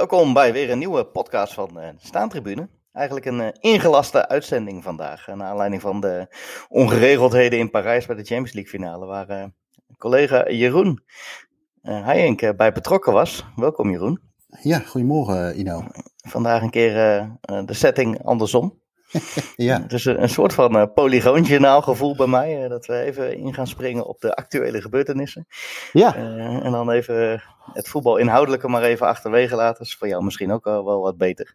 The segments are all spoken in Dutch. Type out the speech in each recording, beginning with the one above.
Welkom bij weer een nieuwe podcast van de Staantribune. Eigenlijk een uh, ingelaste uitzending vandaag. Naar aanleiding van de ongeregeldheden in Parijs bij de Champions League finale. Waar collega Jeroen Heijink bij betrokken was. Welkom Jeroen. Ja, goedemorgen Ino. Vandaag een keer de setting andersom. ja. Dus een, een soort van uh, polygoonjournaal gevoel bij mij. Uh, dat we even in gaan springen op de actuele gebeurtenissen. Ja. Uh, en dan even het voetbal inhoudelijke maar even achterwege laten. Dat is voor jou misschien ook wel, wat beter.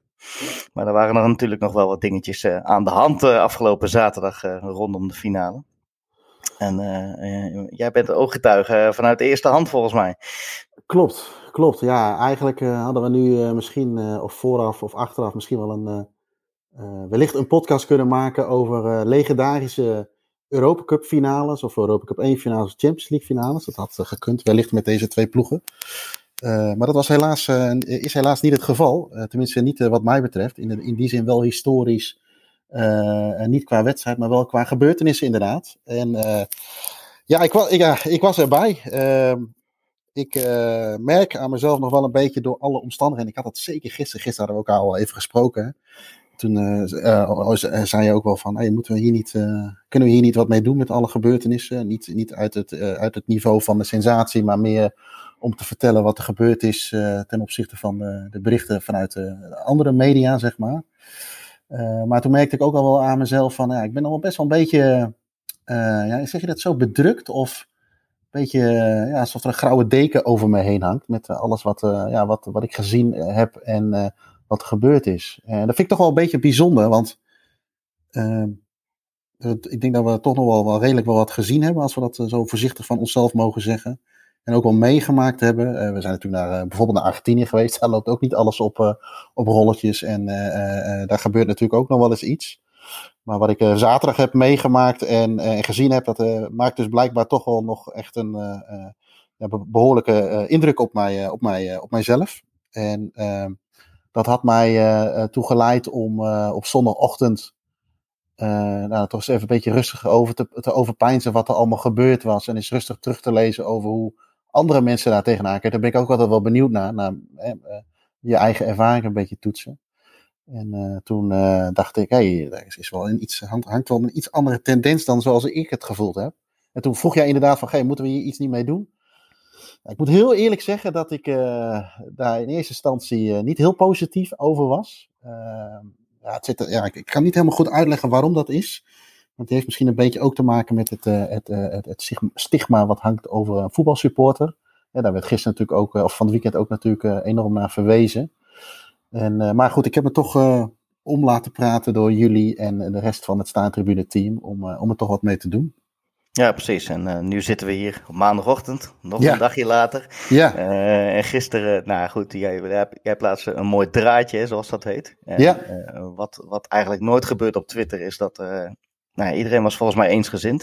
Maar er waren er natuurlijk nog wel wat dingetjes aan de hand afgelopen zaterdag rondom de finale. En jij bent ooggetuige vanuit de eerste hand volgens mij. Klopt, klopt. Ja, eigenlijk hadden we nu misschien of vooraf of achteraf misschien wel een wellicht een podcast kunnen maken over uh, legendarische Europa Cup finales of Europa Cup 1 finales of Champions League finales. Dat had uh, gekund, wellicht met deze twee ploegen. maar dat was helaas, is helaas niet het geval. tenminste niet wat mij betreft. In, in die zin wel historisch. niet qua wedstrijd, maar wel qua gebeurtenissen inderdaad. En ja, ik, was, ik, ik was erbij. Ehm, ik merk aan mezelf nog wel een beetje door alle omstandigheden. Ik had dat zeker gisteren. Gisteren hadden we elkaar al even gesproken toen uh, zei je ook wel van, hey, moeten we hier niet, kunnen we hier niet wat mee doen met alle gebeurtenissen? Niet, niet uit, het, uit het niveau van de sensatie, maar meer om te vertellen wat er gebeurd is ten opzichte van de, de berichten vanuit de andere media, zeg maar. maar toen merkte ik ook al wel aan mezelf van, ja, ik ben al best wel een beetje, ja, zeg je dat zo, bedrukt of een beetje ja, alsof er een grauwe deken over me heen hangt met alles wat, ja, wat, wat ik gezien heb en wat er gebeurd is. En dat vind ik toch wel een beetje bijzonder, want uh, ik denk dat we toch nog wel, wel, redelijk wel wat gezien hebben, als we dat eh, zo voorzichtig van onszelf mogen zeggen. En ook wel meegemaakt hebben. Uh, we zijn natuurlijk naar, bijvoorbeeld naar Argentinië geweest. Daar loopt ook niet alles op, op rolletjes. En daar gebeurt natuurlijk ook nog wel eens iets. Maar wat ik zaterdag heb meegemaakt en, en gezien heb, dat maakt dus blijkbaar toch wel nog echt een behoorlijke indruk op, mij, op, mij, op mijzelf. En ehm, dat had mij uh, toegeleid om uh, op zondagochtend uh, nou, toch eens even een beetje rustig over te, te overpeinzen wat er allemaal gebeurd was. En eens rustig terug te lezen over hoe andere mensen daar tegenaan kijken. Daar ben ik ook altijd wel benieuwd naar. naar je eigen ervaring een beetje toetsen. En toen dacht ik, hé, hey, er is wel een iets, hangt wel een iets andere tendens dan zoals ik het gevoeld heb. En toen vroeg jij inderdaad van, hey, moeten we hier iets niet mee doen? Ik moet heel eerlijk zeggen dat ik uh, daar in eerste instantie uh, niet heel positief over was. Uh, ja, het zit, ja, ik, kan niet helemaal goed uitleggen waarom dat is. Want het heeft misschien een beetje ook te maken met het, het, het, het, stigma wat hangt over een voetbalsupporter. Daar werd gisteren natuurlijk ook, of van het weekend ook natuurlijk enorm naar verwezen. En, maar goed, ik heb me toch om laten praten door jullie en de rest van het Staantribune team om, om er toch wat mee te doen. Ja, precies. En uh, nu zitten we hier op maandagochtend, nog een dagje later. Ja. Uh, en gisteren, nou goed, jij, jij plaatste een mooi draadje, zoals dat heet. ja. Uh, wat, wat eigenlijk nooit gebeurt op Twitter is dat nou, iedereen was volgens mij eensgezind.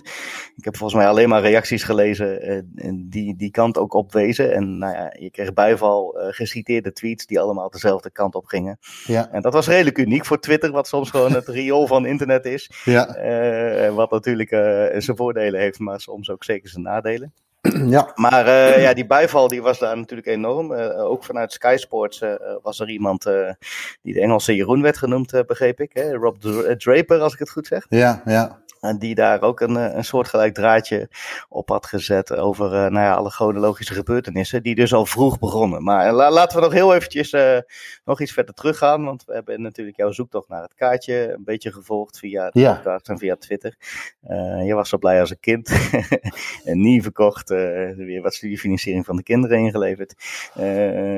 Ik heb volgens mij alleen maar reacties gelezen uh, die die kant ook opwezen. En nou ja, je kreeg bijval uh, geciteerde tweets die allemaal dezelfde kant op gingen. Ja. En dat was redelijk uniek voor Twitter, wat soms gewoon het riool van internet is. Ja. Uh, wat natuurlijk zijn voordelen heeft, maar soms ook zeker zijn nadelen. Ja. Maar uh, ja, die bijval die was daar natuurlijk enorm. Uh, ook vanuit Sky Sports uh, was er iemand die de Engelse Jeroen werd genoemd, begreep ik. Hè? Rob Draper, als ik het goed zeg. Ja, ja. En die daar ook een, eh, een soortgelijk draadje op had gezet over uh, nou ja, alle chronologische gebeurtenissen. Die dus al vroeg begonnen. Maar uh, laten we nog heel eventjes uh, nog iets verder teruggaan. Want we hebben natuurlijk jouw zoektocht naar het kaartje een beetje gevolgd via de ja. podcast en via Twitter. je was zo blij als een kind. en niet verkocht. weer wat studiefinanciering van de kinderen ingeleverd.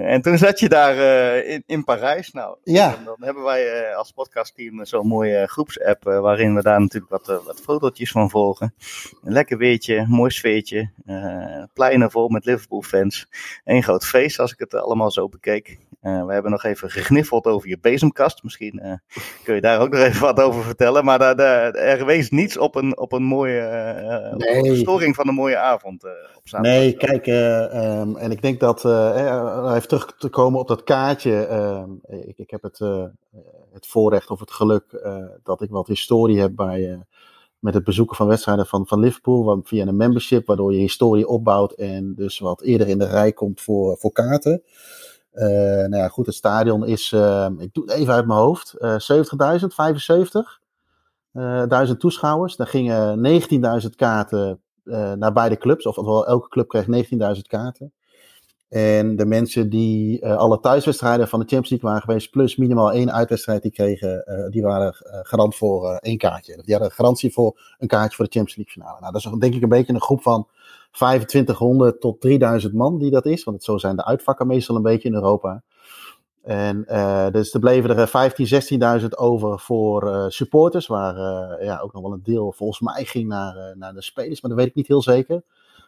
en toen zat je daar in, in Parijs. Nou, ja. dan, dan hebben wij als podcastteam zo'n mooie groepsapp waarin we daar natuurlijk wat wat fotootjes van volgen. Een lekker weertje, mooi sfeertje. Uh, pleinen vol met Liverpool fans. Eén groot feest als ik het allemaal zo bekeek. Uh, we hebben nog even gegniffeld over je bezemkast. Misschien uh, kun je daar ook nog even wat over vertellen. Maar daar, daar, er wees niets op een, op een mooie nee. verstoring van een mooie avond op zaterdag. Nee, kijk, um, en ik denk dat, even terug te komen op dat kaartje. Ehm, ik, ik heb het, het voorrecht of het geluk dat ik wat historie heb bij met het bezoeken van wedstrijden van, van Liverpool via een membership, waardoor je historie opbouwt en dus wat eerder in de rij komt voor, voor kaarten. nou ja, goed, het stadion is, ik doe het even uit mijn hoofd, 70.000, 75. duizend toeschouwers. Daar gingen 19.000 kaarten naar beide clubs. Of wel elke club kreeg 19.000 kaarten. En de mensen die uh, alle thuiswedstrijden van de Champions League waren geweest, plus minimaal één uitwedstrijd, die kregen, uh, die waren uh, garant voor één kaartje. Die hadden garantie voor een kaartje voor de Champions League finale. Nou, dat is denk ik een beetje een groep van 2500 tot 3000 man die dat is. Want zo zijn de uitvakken meestal een beetje in Europa. En dus er bleven er 15, 16.000 over voor supporters, waar ja, ook nog wel een deel volgens mij ging naar, naar de spelers, maar dat weet ik niet heel zeker.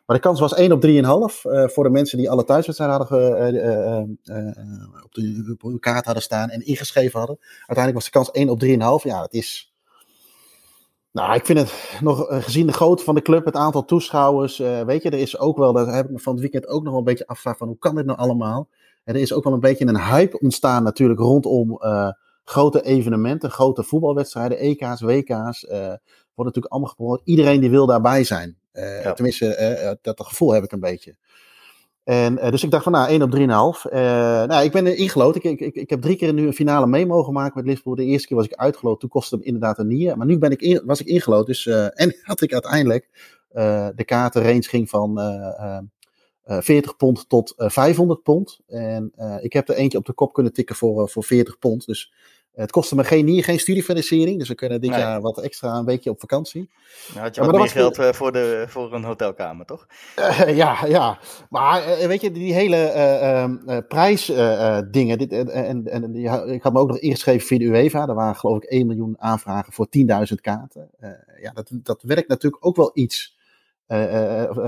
Maar de kans was 1 op 3,5 uh, voor de mensen die alle thuiswedstrijden hadden uh, uh, op, de, op kaart hadden staan en ingeschreven hadden. Uiteindelijk was de kans 1 op 3,5. Ja, dat is. Nou, ik vind het nog gezien de grootte van de club, het aantal toeschouwers. weet je, er is ook wel, daar heb ik me van het weekend ook nog wel een beetje afgevraagd van hoe kan dit nou allemaal? En er is ook wel een beetje een hype ontstaan natuurlijk rondom grote evenementen, grote voetbalwedstrijden, EK's, WK's. wordt natuurlijk allemaal gepromoot. Iedereen die wil daarbij zijn. Uh, Tenminste, uh, dat gevoel heb ik een beetje. En, uh, dus ik dacht van, nou, 1 op 3,5. nou, ik ben ingelood. Ik, ik, ik, ik heb drie keer nu een finale mee mogen maken met Liverpool. De eerste keer was ik uitgeloot. Toen kostte het inderdaad een nier. Maar nu ben ik in, was ik ingelood. Dus, en had ik uiteindelijk de kaartenrange ging van 40 pond tot 500 pond. En ik heb er eentje op de kop kunnen tikken voor, voor 40 pond. Dus het kostte me geen, geen studiefinanciering, dus we kunnen dit jaar wat extra een weekje op vakantie. Nou, had je wat meer geld uh, voor, de, voor een hotelkamer, toch? Uh, ja, ja. Maar uh, weet je, die hele ehm, prijsdingen, dit, en, en, ik had me ook nog ingeschreven via de UEFA, er waren geloof ik 1 miljoen aanvragen voor 10.000 kaarten. ja, dat, dat werkt natuurlijk ook wel iets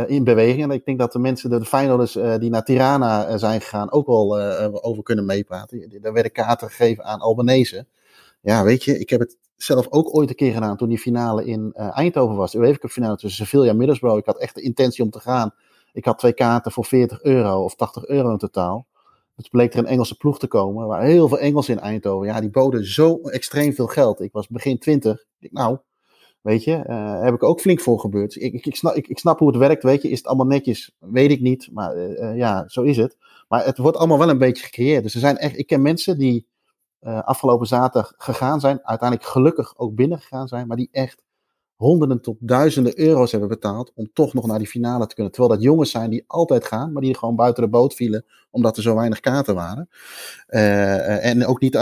in beweging. En ik denk dat de mensen, de Feyenoorders die naar Tirana zijn gegaan, ook wel over kunnen meepraten. Daar werden kaarten gegeven aan Albanese. Ja, weet je, ik heb het zelf ook ooit een keer gedaan toen die finale in Eindhoven was. De UEFA finale tussen Sevilla en Middlesbrough. Ik had echt de intentie om te gaan. Ik had twee kaarten voor 40 euro of 80 euro in totaal. Het bleek er een Engelse ploeg te komen. Waren heel veel Engelsen in Eindhoven. Ja, die boden zo extreem veel geld. Ik was begin 20. Ik, nou, Weet je, uh, heb ik ook flink voor gebeurd. Ik, ik, ik, snap, ik, snap hoe het werkt, weet je. Is het allemaal netjes? Weet ik niet, maar uh, ja, zo is het. Maar het wordt allemaal wel een beetje gecreëerd. Dus er zijn echt, ik ken mensen die afgelopen zaterdag gegaan zijn, uiteindelijk gelukkig ook binnen gegaan zijn, maar die echt honderden tot duizenden euro's hebben betaald om toch nog naar die finale te kunnen. Terwijl dat jongens zijn die altijd gaan, maar die gewoon buiten de boot vielen omdat er zo weinig kaarten waren. En ook niet,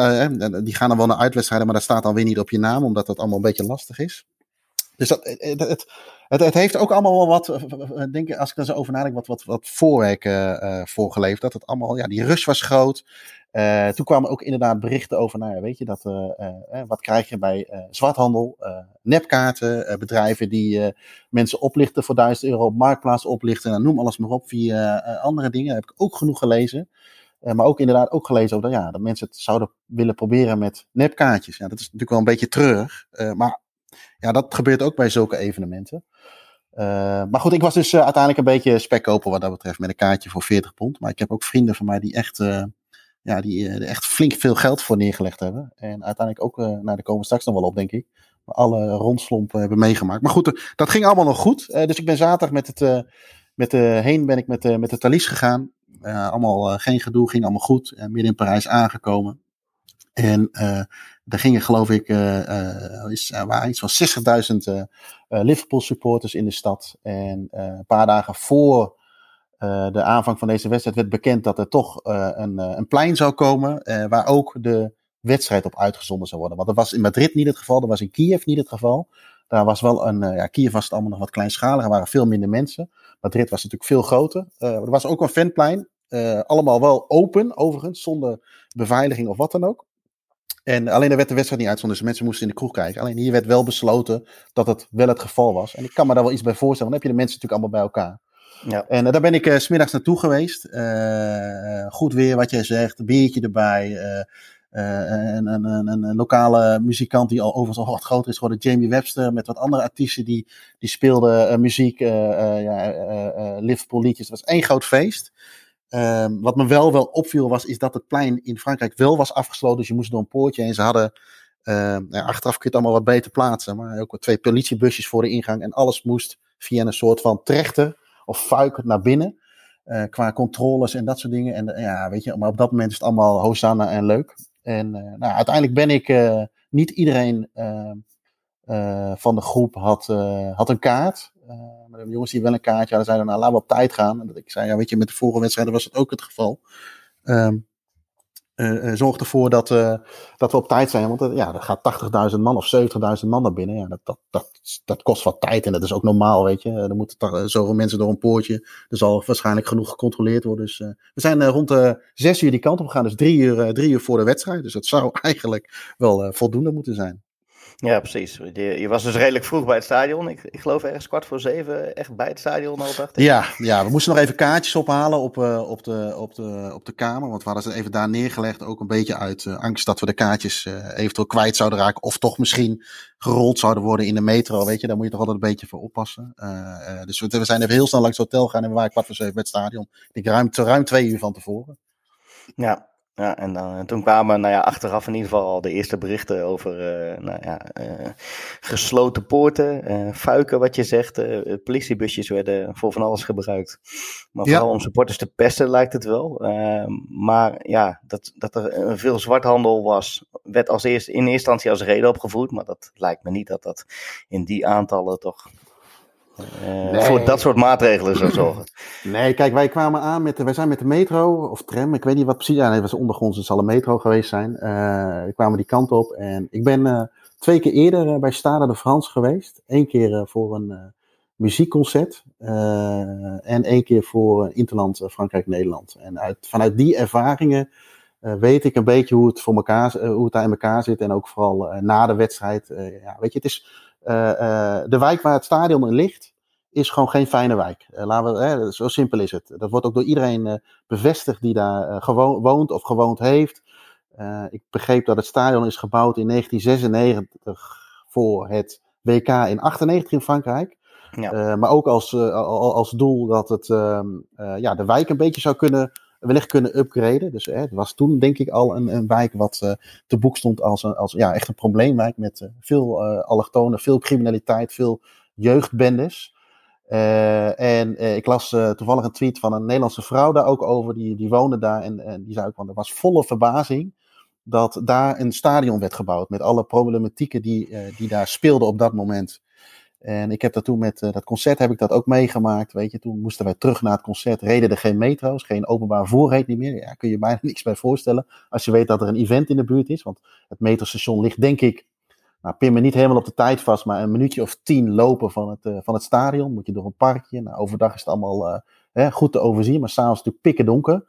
die gaan dan wel naar uitwedstrijden, maar dat staat dan weer niet op je naam, omdat dat allemaal een beetje lastig is. Dus dat, het, het, het, het, heeft ook allemaal wel wat, denk ik, als ik er zo over nadenk, wat, wat, wat voorwerk uh, voorgeleefd. Dat het allemaal, ja, die rush was groot. Toen kwamen ook inderdaad berichten over, nou ja, weet je, dat, wat krijg je bij zwarthandel, nepkaarten, bedrijven die mensen oplichten voor 1000 euro op marktplaats oplichten, nou, noem alles maar op, via andere dingen. heb ik ook genoeg gelezen. maar ook inderdaad ook gelezen over dat, ja, dat mensen het zouden willen proberen met nepkaartjes. Ja, dat is natuurlijk wel een beetje treurig. maar ja, dat gebeurt ook bij zulke evenementen. Uh, maar goed, ik was dus uh, uiteindelijk een beetje spekkoper wat dat betreft met een kaartje voor 40 pond. Maar ik heb ook vrienden van mij die echt, uh, ja, die er echt flink veel geld voor neergelegd hebben. En uiteindelijk ook, nou daar komen we straks nog wel op denk ik, alle rondslompen hebben meegemaakt. Maar goed, dat ging allemaal nog goed. dus ik ben zaterdag met het, met de heen ben ik met, met de Thalys gegaan. allemaal geen gedoe, ging allemaal goed. midden in Parijs aangekomen. En uh, daar gingen geloof ik, uh, is, er waren iets van 60.000 Liverpool supporters in de stad. En een paar dagen voor de aanvang van deze wedstrijd werd bekend dat er toch een, een plein zou komen waar ook de wedstrijd op uitgezonden zou worden. Want dat was in Madrid niet het geval, dat was in Kiev niet het geval. Daar was wel een, ja, Kiev was het allemaal nog wat kleinschaliger, er waren veel minder mensen. Madrid was natuurlijk veel groter. er was ook een fanplein, allemaal wel open overigens, zonder beveiliging of wat dan ook. En alleen er werd de wedstrijd niet uitgezonden, dus mensen moesten in de kroeg kijken. Alleen hier werd wel besloten dat het wel het geval was. En ik kan me daar wel iets bij voorstellen, want dan heb je de mensen natuurlijk allemaal bij elkaar. Ja. En uh, daar ben ik uh, smiddags naartoe geweest. Uh, goed weer, wat jij zegt, een biertje erbij. Een, een, een, een, lokale muzikant die al overigens al wat groter is geworden, Jamie Webster, met wat andere artiesten die, die speelden muziek, ja, Liverpool liedjes. Het was één groot feest. Um, wat me wel wel opviel was, is dat het plein in Frankrijk wel was afgesloten. Dus je moest door een poortje heen. Ze hadden, uh, nou, achteraf kun je het allemaal wat beter plaatsen. Maar ook twee politiebusjes voor de ingang. En alles moest via een soort van trechter of fuik naar binnen. qua controles en dat soort dingen. En ja, weet je, maar op dat moment is het allemaal hosanna en leuk. En nou, uiteindelijk ben ik, niet iedereen van de groep had, had een kaart. Jongens die wel een kaartje hadden, zeiden nou laten we op tijd gaan. En dat ik zei, ja weet je, met de vorige wedstrijden was dat ook het geval. Um, zorg ervoor dat, uh, dat we op tijd zijn. Want ja, er gaat 80.000 man of 70.000 man naar binnen. Ja, dat, dat, dat, dat kost wat tijd en dat is ook normaal, weet je. Er moeten zoveel mensen door een poortje. Er zal waarschijnlijk genoeg gecontroleerd worden. Dus we zijn rond de 6 uur die kant op gegaan. Dus drie uur, drie uur voor de wedstrijd. Dus dat zou eigenlijk wel voldoende moeten zijn. Ja, precies. Je, je, was dus redelijk vroeg bij het stadion. Ik, ik geloof ergens kwart voor zeven echt bij het stadion al, dacht ik. Ja, ja, we moesten nog even kaartjes ophalen op, uh, op, de, op, de, op de kamer. Want we hadden ze even daar neergelegd. Ook een beetje uit uh, angst dat we de kaartjes uh, eventueel kwijt zouden raken. Of toch misschien gerold zouden worden in de metro. Weet je, daar moet je toch altijd een beetje voor oppassen. dus we, we, zijn even heel snel langs het hotel gaan. En we waren kwart voor zeven bij het stadion. Ik ruim, ruim twee uur van tevoren. Ja, ja, en, dan, en toen kwamen nou ja, achteraf in ieder geval al de eerste berichten over uh, nou ja, uh, gesloten poorten, uh, fuiken wat je zegt. politiebusjes werden voor van alles gebruikt. Maar vooral om supporters te pesten lijkt het wel. Ehm, maar ja, dat, dat er veel zwarthandel was, werd als eerst, in eerste instantie als reden opgevoerd. Maar dat lijkt me niet dat dat in die aantallen toch uh, voor dat soort maatregelen zou zorgen. Nee, kijk, wij kwamen aan met de, wij zijn met de metro of tram, ik weet niet wat precies. Ja, nee, het was ondergronds, het zal een metro geweest zijn. Uh, we kwamen die kant op en ik ben uh, twee keer eerder bij Stade de France geweest. Eén keer voor een muziekconcert en één keer voor Interland Frankrijk-Nederland. En uit, vanuit die ervaringen weet ik een beetje hoe het, voor elkaar, hoe het daar in elkaar zit en ook vooral na de wedstrijd. ja, weet je, het is de wijk waar het stadion in ligt, is gewoon geen fijne wijk. Uh, laten we, hè, zo simpel is het. Dat wordt ook door iedereen bevestigd die daar gewoon woont of gewoond heeft. ik begreep dat het stadion is gebouwd in 1996 voor het WK in 98 in Frankrijk. Ja. maar ook als, als doel dat het ehm, ja, de wijk een beetje zou kunnen wellicht kunnen upgraden. Dus hè, het was toen denk ik al een, een wijk wat uh, te boek stond als, een, als ja, echt een probleemwijk met uh, veel uh, allochtonen, veel criminaliteit, veel jeugdbendes. en ik las toevallig een tweet van een Nederlandse vrouw daar ook over, die, die woonde daar en, en die zei ook, want er was volle verbazing dat daar een stadion werd gebouwd met alle problematieken die, die daar speelden op dat moment. En ik heb dat toen met uh, dat concert heb ik dat ook meegemaakt. Weet je, toen moesten wij terug naar het concert. Reden er geen metro's, geen openbaar voorreed niet meer. Ja, kun je bijna niks bij voorstellen. Als je weet dat er een event in de buurt is. Want het metrostation ligt, denk ik, nou, pin me niet helemaal op de tijd vast, maar een minuutje of tien lopen van het, uh, van het stadion. Moet je door een parkje. Nou, overdag is het allemaal uh, hè, goed te overzien, maar s'avonds natuurlijk pikken donker.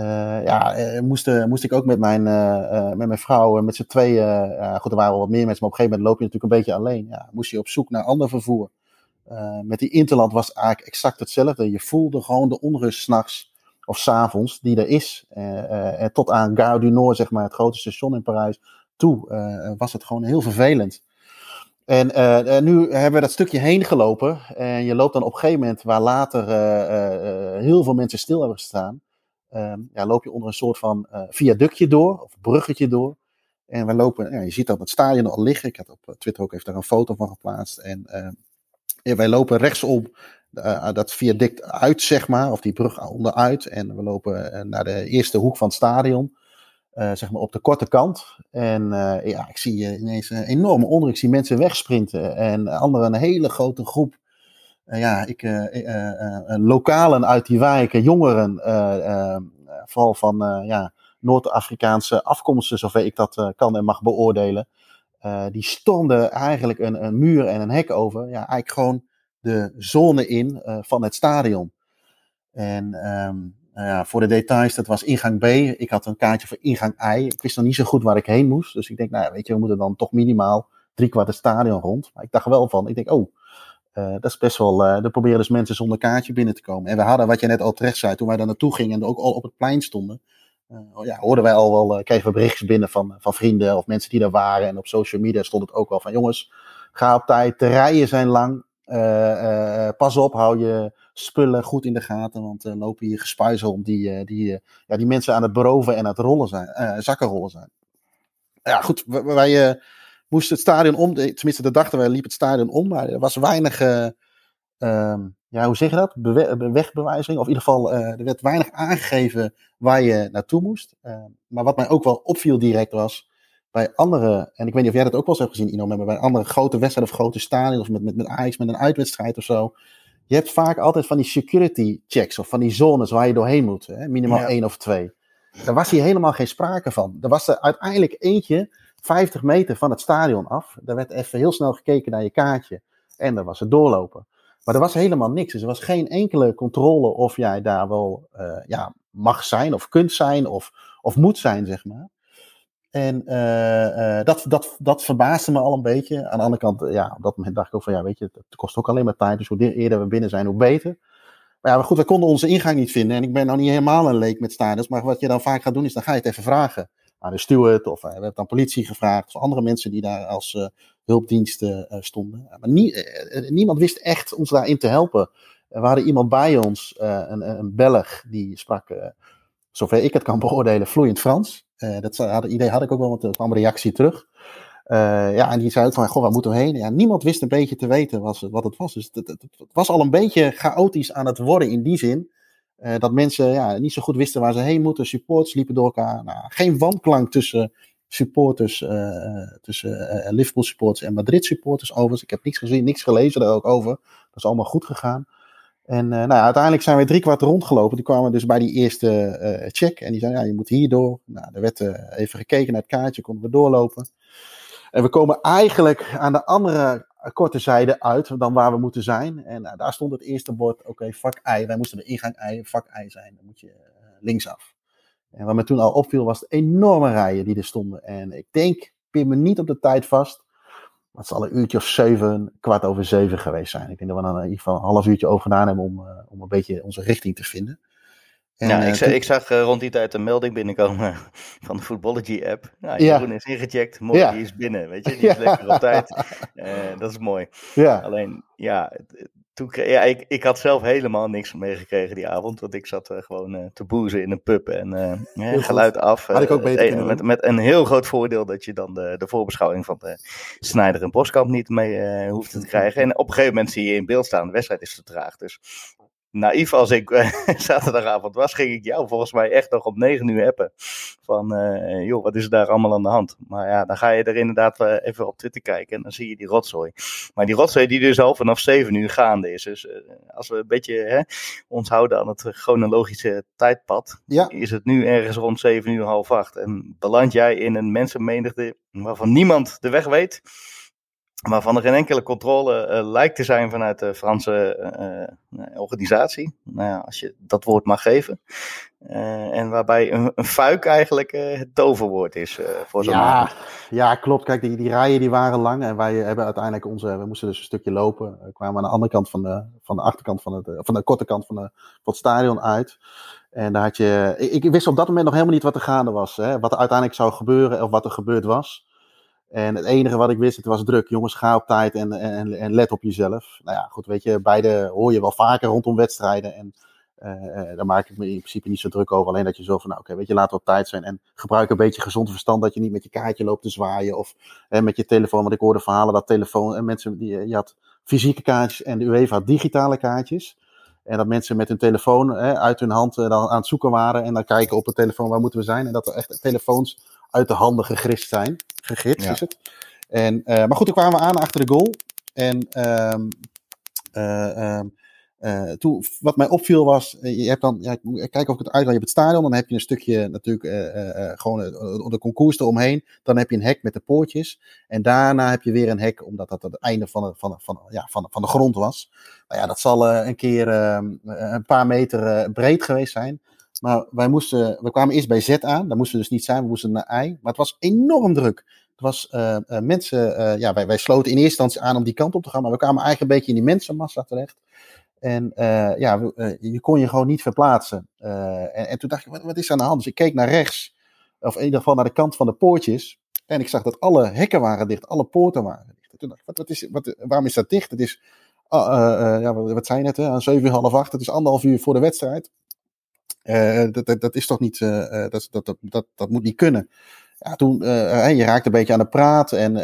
Uh, ja, uh, moest, uh, moest ik ook met mijn, met mijn vrouw, met z'n tweeën, goed, er waren wel wat meer mensen, maar op een gegeven moment loop je natuurlijk een beetje alleen. Ja, moest je op zoek naar ander vervoer. met die Interland was eigenlijk exact hetzelfde. Je voelde gewoon de onrust s'nachts of s'avonds die er is. en tot aan Gare du Nord, zeg maar, het grote station in Parijs, toe was het gewoon heel vervelend. En nu hebben we dat stukje heen gelopen. En je loopt dan op een gegeven moment waar later heel veel mensen stil hebben gestaan. Um, ja, loop je onder een soort van uh, viaductje door, of bruggetje door. En we lopen, ja, je ziet dat het stadion al liggen. Ik had op eh, Twitter ook even daar een foto van geplaatst. En ja, wij lopen rechtsom uh, dat viaduct uit, zeg maar, of die brug onderuit. En we lopen naar de eerste hoek van het stadion. zeg maar op de korte kant. En ja, ik zie ineens een enorme onder. Ik zie mensen wegsprinten. En anderen een hele grote groep ja, ik, uh, lokalen uit die wijken, jongeren, vooral van ja, Noord-Afrikaanse afkomsten, zover ik dat kan en mag beoordelen, die stonden eigenlijk een, een, muur en een hek over. Ja, eigenlijk gewoon de zone in van het stadion. En um, ja, voor de details, dat was ingang B. Ik had een kaartje voor ingang I. Ik wist nog niet zo goed waar ik heen moest. Dus ik denk, nou ja, weet je, we moeten dan toch minimaal drie kwart stadion rond. Maar ik dacht wel van, ik denk, oh, uh, dat is best wel. Uh, er proberen dus mensen zonder kaartje binnen te komen. En we hadden, wat je net al terecht zei, toen wij daar naartoe gingen en ook al op het plein stonden. Uh, ja, hoorden wij al wel, kregen we berichtjes binnen van, van vrienden of mensen die daar waren. En op social media stond het ook wel van: jongens, ga op tijd. De rijen zijn lang. pas op, hou je spullen goed in de gaten. Want er lopen hier gespuizen om die, die, ja, die mensen aan het beroven en aan het rollen zijn, zakken rollen zijn. Ja, goed, wij moest het stadion om, tenminste de dag dat wij liep het stadion om, maar er was weinig uh, ja, hoe zeg je dat? Bewe wegbewijzing. Of in ieder geval, er werd weinig aangegeven waar je naartoe moest. maar wat mij ook wel opviel direct was, bij andere, en ik weet niet of jij dat ook wel eens hebt gezien, Ino, maar bij andere grote wedstrijden of grote stadions, of met, met, met Ajax, met een uitwedstrijd of zo. Je hebt vaak altijd van die security checks of van die zones waar je doorheen moet. Hè? Minimaal één of twee. Daar was hier helemaal geen sprake van. Er was er uiteindelijk eentje 50 meter van het stadion af. Daar werd even heel snel gekeken naar je kaartje. En dan was het doorlopen. Maar er was helemaal niks. Dus er was geen enkele controle of jij daar wel uh, ja, mag zijn of kunt zijn of, of moet zijn, zeg maar. En uh, uh, dat, dat, dat verbaasde me al een beetje. Aan de andere kant, ja, op dat moment dacht ik ook van, ja, weet je, het kost ook alleen maar tijd. Dus hoe eerder we binnen zijn, hoe beter. Maar ja, goed, we konden onze ingang niet vinden. En ik ben nou niet helemaal een leek met stadions. Maar wat je dan vaak gaat doen, is dan ga je het even vragen. Aan de steward, of we hebben dan politie gevraagd. Of andere mensen die daar als uh, hulpdiensten uh, stonden. Maar nie, niemand wist echt ons daarin te helpen. Er waren iemand bij ons, een, een Belg, die sprak, zover ik het kan beoordelen, vloeiend Frans. dat had, idee had ik ook wel, want er kwam reactie terug. Ja, en die zei ook van, goh, waar moeten we heen? Ja, niemand wist een beetje te weten wat, het was. Dus het, was al een beetje chaotisch aan het worden in die zin. Uh, dat mensen ja, niet zo goed wisten waar ze heen moeten. Supporters liepen door elkaar. Nou, geen wanklank tussen supporters, uh, tussen Liverpool supporters en Madrid supporters overigens. Ik heb niks gezien, niks gelezen daar ook over. Dat is allemaal goed gegaan. En nou, uiteindelijk zijn we drie kwart rondgelopen. Toen kwamen dus bij die eerste check. En die zei, ja, je moet hierdoor. Nou, er werd even gekeken naar het kaartje, konden we doorlopen. En we komen eigenlijk aan de andere korte zijde uit dan waar we moeten zijn. En uh, daar stond het eerste bord, oké, vak I. Wij moesten de ingang I, vak I zijn. Dan moet je uh, linksaf. En wat me toen al opviel was de enorme rijen die er stonden. En ik denk, pin me niet op de tijd vast. Het zal een uurtje of zeven, kwart over zeven geweest zijn. Ik denk dat we dan in ieder geval een half uurtje over gedaan hebben om, om een beetje onze richting te vinden. En, ja, ik, uh, ik zag uh, rond die tijd een melding binnenkomen van de Footballogy-app. Nou, Jeroen ja. is ingecheckt, mooi, ja. die is binnen, weet je, die is lekker op tijd. Uh, dat is mooi. Ja. Alleen, ja, toen, ja ik, ik had zelf helemaal niks meegekregen die avond, want ik zat gewoon te boezen in een pub en geluid af. Had ik ook beter met, met een heel groot voordeel dat je dan de, de voorbeschouwing van de Snijder en Boskamp niet mee hoeft te krijgen. En op een gegeven moment zie je in beeld staan, de wedstrijd is te traag, dus naïef als ik uh, zaterdagavond was, ging ik jou volgens mij echt nog op 9 uur appen. Van, uh, joh, wat is er daar allemaal aan de hand? Maar ja, dan ga je er inderdaad uh, even op Twitter kijken en dan zie je die rotzooi. Maar die rotzooi die dus al vanaf 7 uur gaande is. Dus als we een beetje hè, ons houden aan het chronologische tijdpad, ja. is het nu ergens rond 7 uur half 8. En beland jij in een mensenmenigte waarvan niemand de weg weet waarvan er geen enkele controle uh, lijkt te zijn vanuit de Franse uh, organisatie. Nou ja, als je dat woord mag geven. Uh, en waarbij een, een fuik eigenlijk het toverwoord is voor zo'n ja, ja, klopt. Kijk, die, die rijen die waren lang en wij hebben uiteindelijk onze, we moesten dus een stukje lopen. We kwamen aan de andere kant van de, van de achterkant van, het, van de korte kant van, de, van het stadion uit. En daar had je, ik, ik wist op dat moment nog helemaal niet wat er gaande was. Hè? Wat er uiteindelijk zou gebeuren of wat er gebeurd was. En het enige wat ik wist, het was druk. Jongens, ga op tijd en, en, en let op jezelf. Nou ja, goed, weet je, beide hoor je wel vaker rondom wedstrijden. En uh, daar maak ik me in principe niet zo druk over. Alleen dat je zo van, nou oké, weet je, laten we op tijd zijn. En gebruik een beetje gezond verstand dat je niet met je kaartje loopt te zwaaien. Of met je telefoon, want ik hoorde verhalen dat telefoon en mensen, die, je had fysieke kaartjes en de UEFA had digitale kaartjes. En dat mensen met hun telefoon uit hun hand dan aan het zoeken waren. En dan kijken op de telefoon waar moeten we zijn. En dat er echt telefoons uit de handen gegrist zijn. Gegritst ja. is het. En, uh, maar goed, toen kwamen we aan achter de goal. En um, uh, um, uh, toen, wat mij opviel was, je hebt dan, ja, kijk of ik het uitleg, je hebt het stadion, dan heb je een stukje natuurlijk gewoon de concours eromheen. Dan heb je een hek met de poortjes. En daarna heb je weer een hek, omdat dat het einde van de, van, van, ja, van, van de grond was. Nou ja, dat zal een keer een paar meter breed geweest zijn. Maar wij moesten, we kwamen eerst bij Z aan. Daar moesten we dus niet zijn, we moesten naar I. Maar het was enorm druk. Het was uh, uh, mensen, uh, ja, wij, wij sloten in eerste instantie aan om die kant op te gaan. Maar we kwamen eigenlijk een beetje in die mensenmassa terecht. En ja, je kon je gewoon niet verplaatsen. En, en, toen dacht ik, wat, is er aan de hand? Dus ik keek naar rechts. Of in ieder geval naar de kant van de poortjes. En ik zag dat alle hekken waren dicht, alle poorten waren dicht. En toen dacht ik, wat, wat is, wat, waarom is dat dicht? Het is, ja, wat zijn het, hè? aan 7 uur, half 8. Het is anderhalf uur voor de wedstrijd. Uh, dat, dat, dat, is toch niet, uh, dat, dat, dat, dat, dat moet niet kunnen. Ja, toen, je raakte een beetje aan de praat en,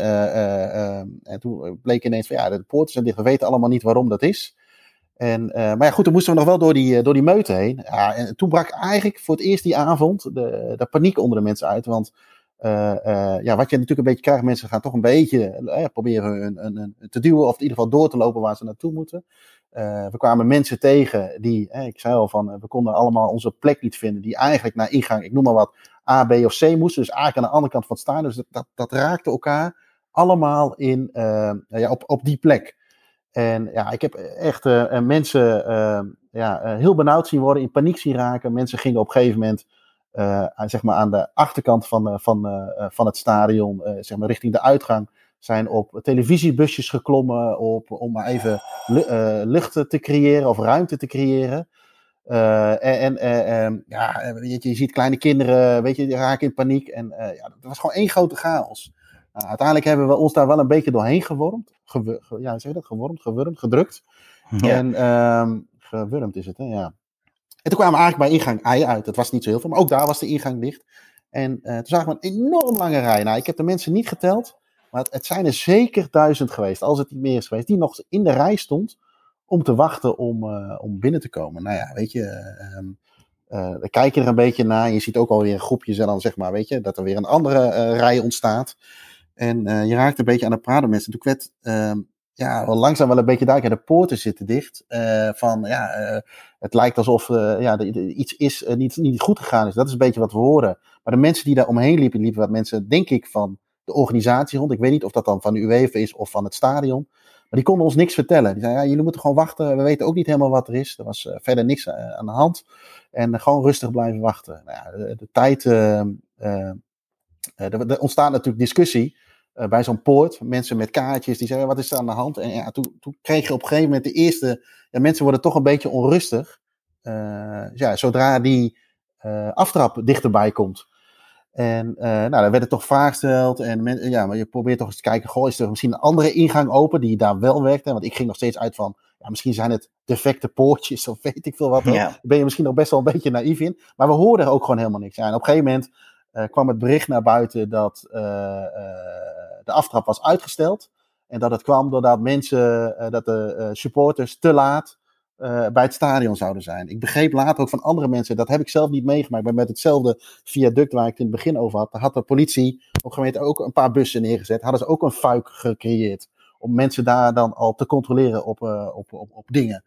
en toen bleek ineens van ja, de poorten zijn dicht, we weten allemaal niet waarom dat is. En, maar ja, goed, dan moesten we nog wel door die, door die meute heen. Ja, en toen brak eigenlijk voor het eerst die avond de, de paniek onder de mensen uit. Want ja, wat je natuurlijk een beetje krijgt, mensen gaan toch een beetje proberen te duwen. Of in ieder geval door te lopen waar ze naartoe moeten. We kwamen mensen tegen die, ik zei al van, we konden allemaal onze plek niet vinden. Die eigenlijk naar ingang, ik noem maar wat, A, B of C moesten. Dus eigenlijk aan de andere kant van het staan. Dus dat, dat, raakte elkaar allemaal in, uh, ja, op, op die plek. En ja, ik heb echt uh, mensen ja, heel benauwd zien worden, in paniek zien raken. Mensen gingen op een gegeven moment zeg maar aan de achterkant van, van, van het stadion, zeg maar richting de uitgang, zijn op televisiebusjes geklommen op, om maar even lucht te creëren of ruimte te creëren. Uh, en uh, ja, weet je, je ziet kleine kinderen, weet je, die raken in paniek. En uh, ja, dat was gewoon één grote chaos. Nou, uiteindelijk hebben we ons daar wel een beetje doorheen gewormd. Ge, ja, zeg dat? Gewormd, gewurmd, gedrukt. Ja. En um, gewurmd is het, hè? Ja. En toen kwamen we eigenlijk bij ingang I uit. Dat was niet zo heel veel, maar ook daar was de ingang dicht. En toen zagen we een enorm lange rij. Nou, ik heb de mensen niet geteld, maar het, het zijn er zeker duizend geweest, als het niet meer is geweest, die nog in de rij stond om te wachten om, uh, om binnen te komen. Nou ja, weet je, uh, uh, dan kijk je er een beetje naar. Je ziet ook alweer groepjes en dan zeg maar, weet je, dat er weer een andere rij ontstaat. En je raakt een beetje aan de praten met. Toen werd ehm, ja, langzaam wel een beetje duidelijk. De poorten zitten dicht. van ja, het lijkt alsof ja, iets is, niet, niet goed gegaan is. Dat is een beetje wat we horen. Maar de mensen die daar omheen liepen, liepen wat mensen, denk ik, van de organisatie rond. Ik weet niet of dat dan van de UEFA is of van het stadion. Maar die konden ons niks vertellen. Die zeiden, ja, jullie moeten gewoon wachten. We weten ook niet helemaal wat er is. Er was uh, verder niks uh, aan de hand. En uh, gewoon rustig blijven wachten. Nou ja, de, tijd... er, er ontstaat natuurlijk discussie bij zo'n poort. Mensen met kaartjes die zeggen, wat is er aan de hand? En ja, toen, toen kreeg je op een gegeven moment de eerste... Ja, mensen worden toch een beetje onrustig. ja, zodra die aftrap dichterbij komt. En uh, nou, dan werd het toch vaak gesteld. En men, ja, maar je probeert toch eens te kijken, goh, is er misschien een andere ingang open die daar wel werkte? Want ik ging nog steeds uit van, ja, misschien zijn het defecte poortjes of weet ik veel wat. Ja. Daar ben je misschien nog best wel een beetje naïef in. Maar we hoorden er ook gewoon helemaal niks. Ja, en op een gegeven moment uh, kwam het bericht naar buiten dat uh, de aftrap was uitgesteld. En dat het kwam doordat mensen, dat de supporters te laat uh, bij het stadion zouden zijn. Ik begreep later ook van andere mensen, dat heb ik zelf niet meegemaakt, maar met hetzelfde viaduct waar ik het in het begin over had, had de politie op gemeente ook een paar bussen neergezet, hadden ze ook een fuik gecreëerd om mensen daar dan al te controleren op, uh, op, op, op dingen.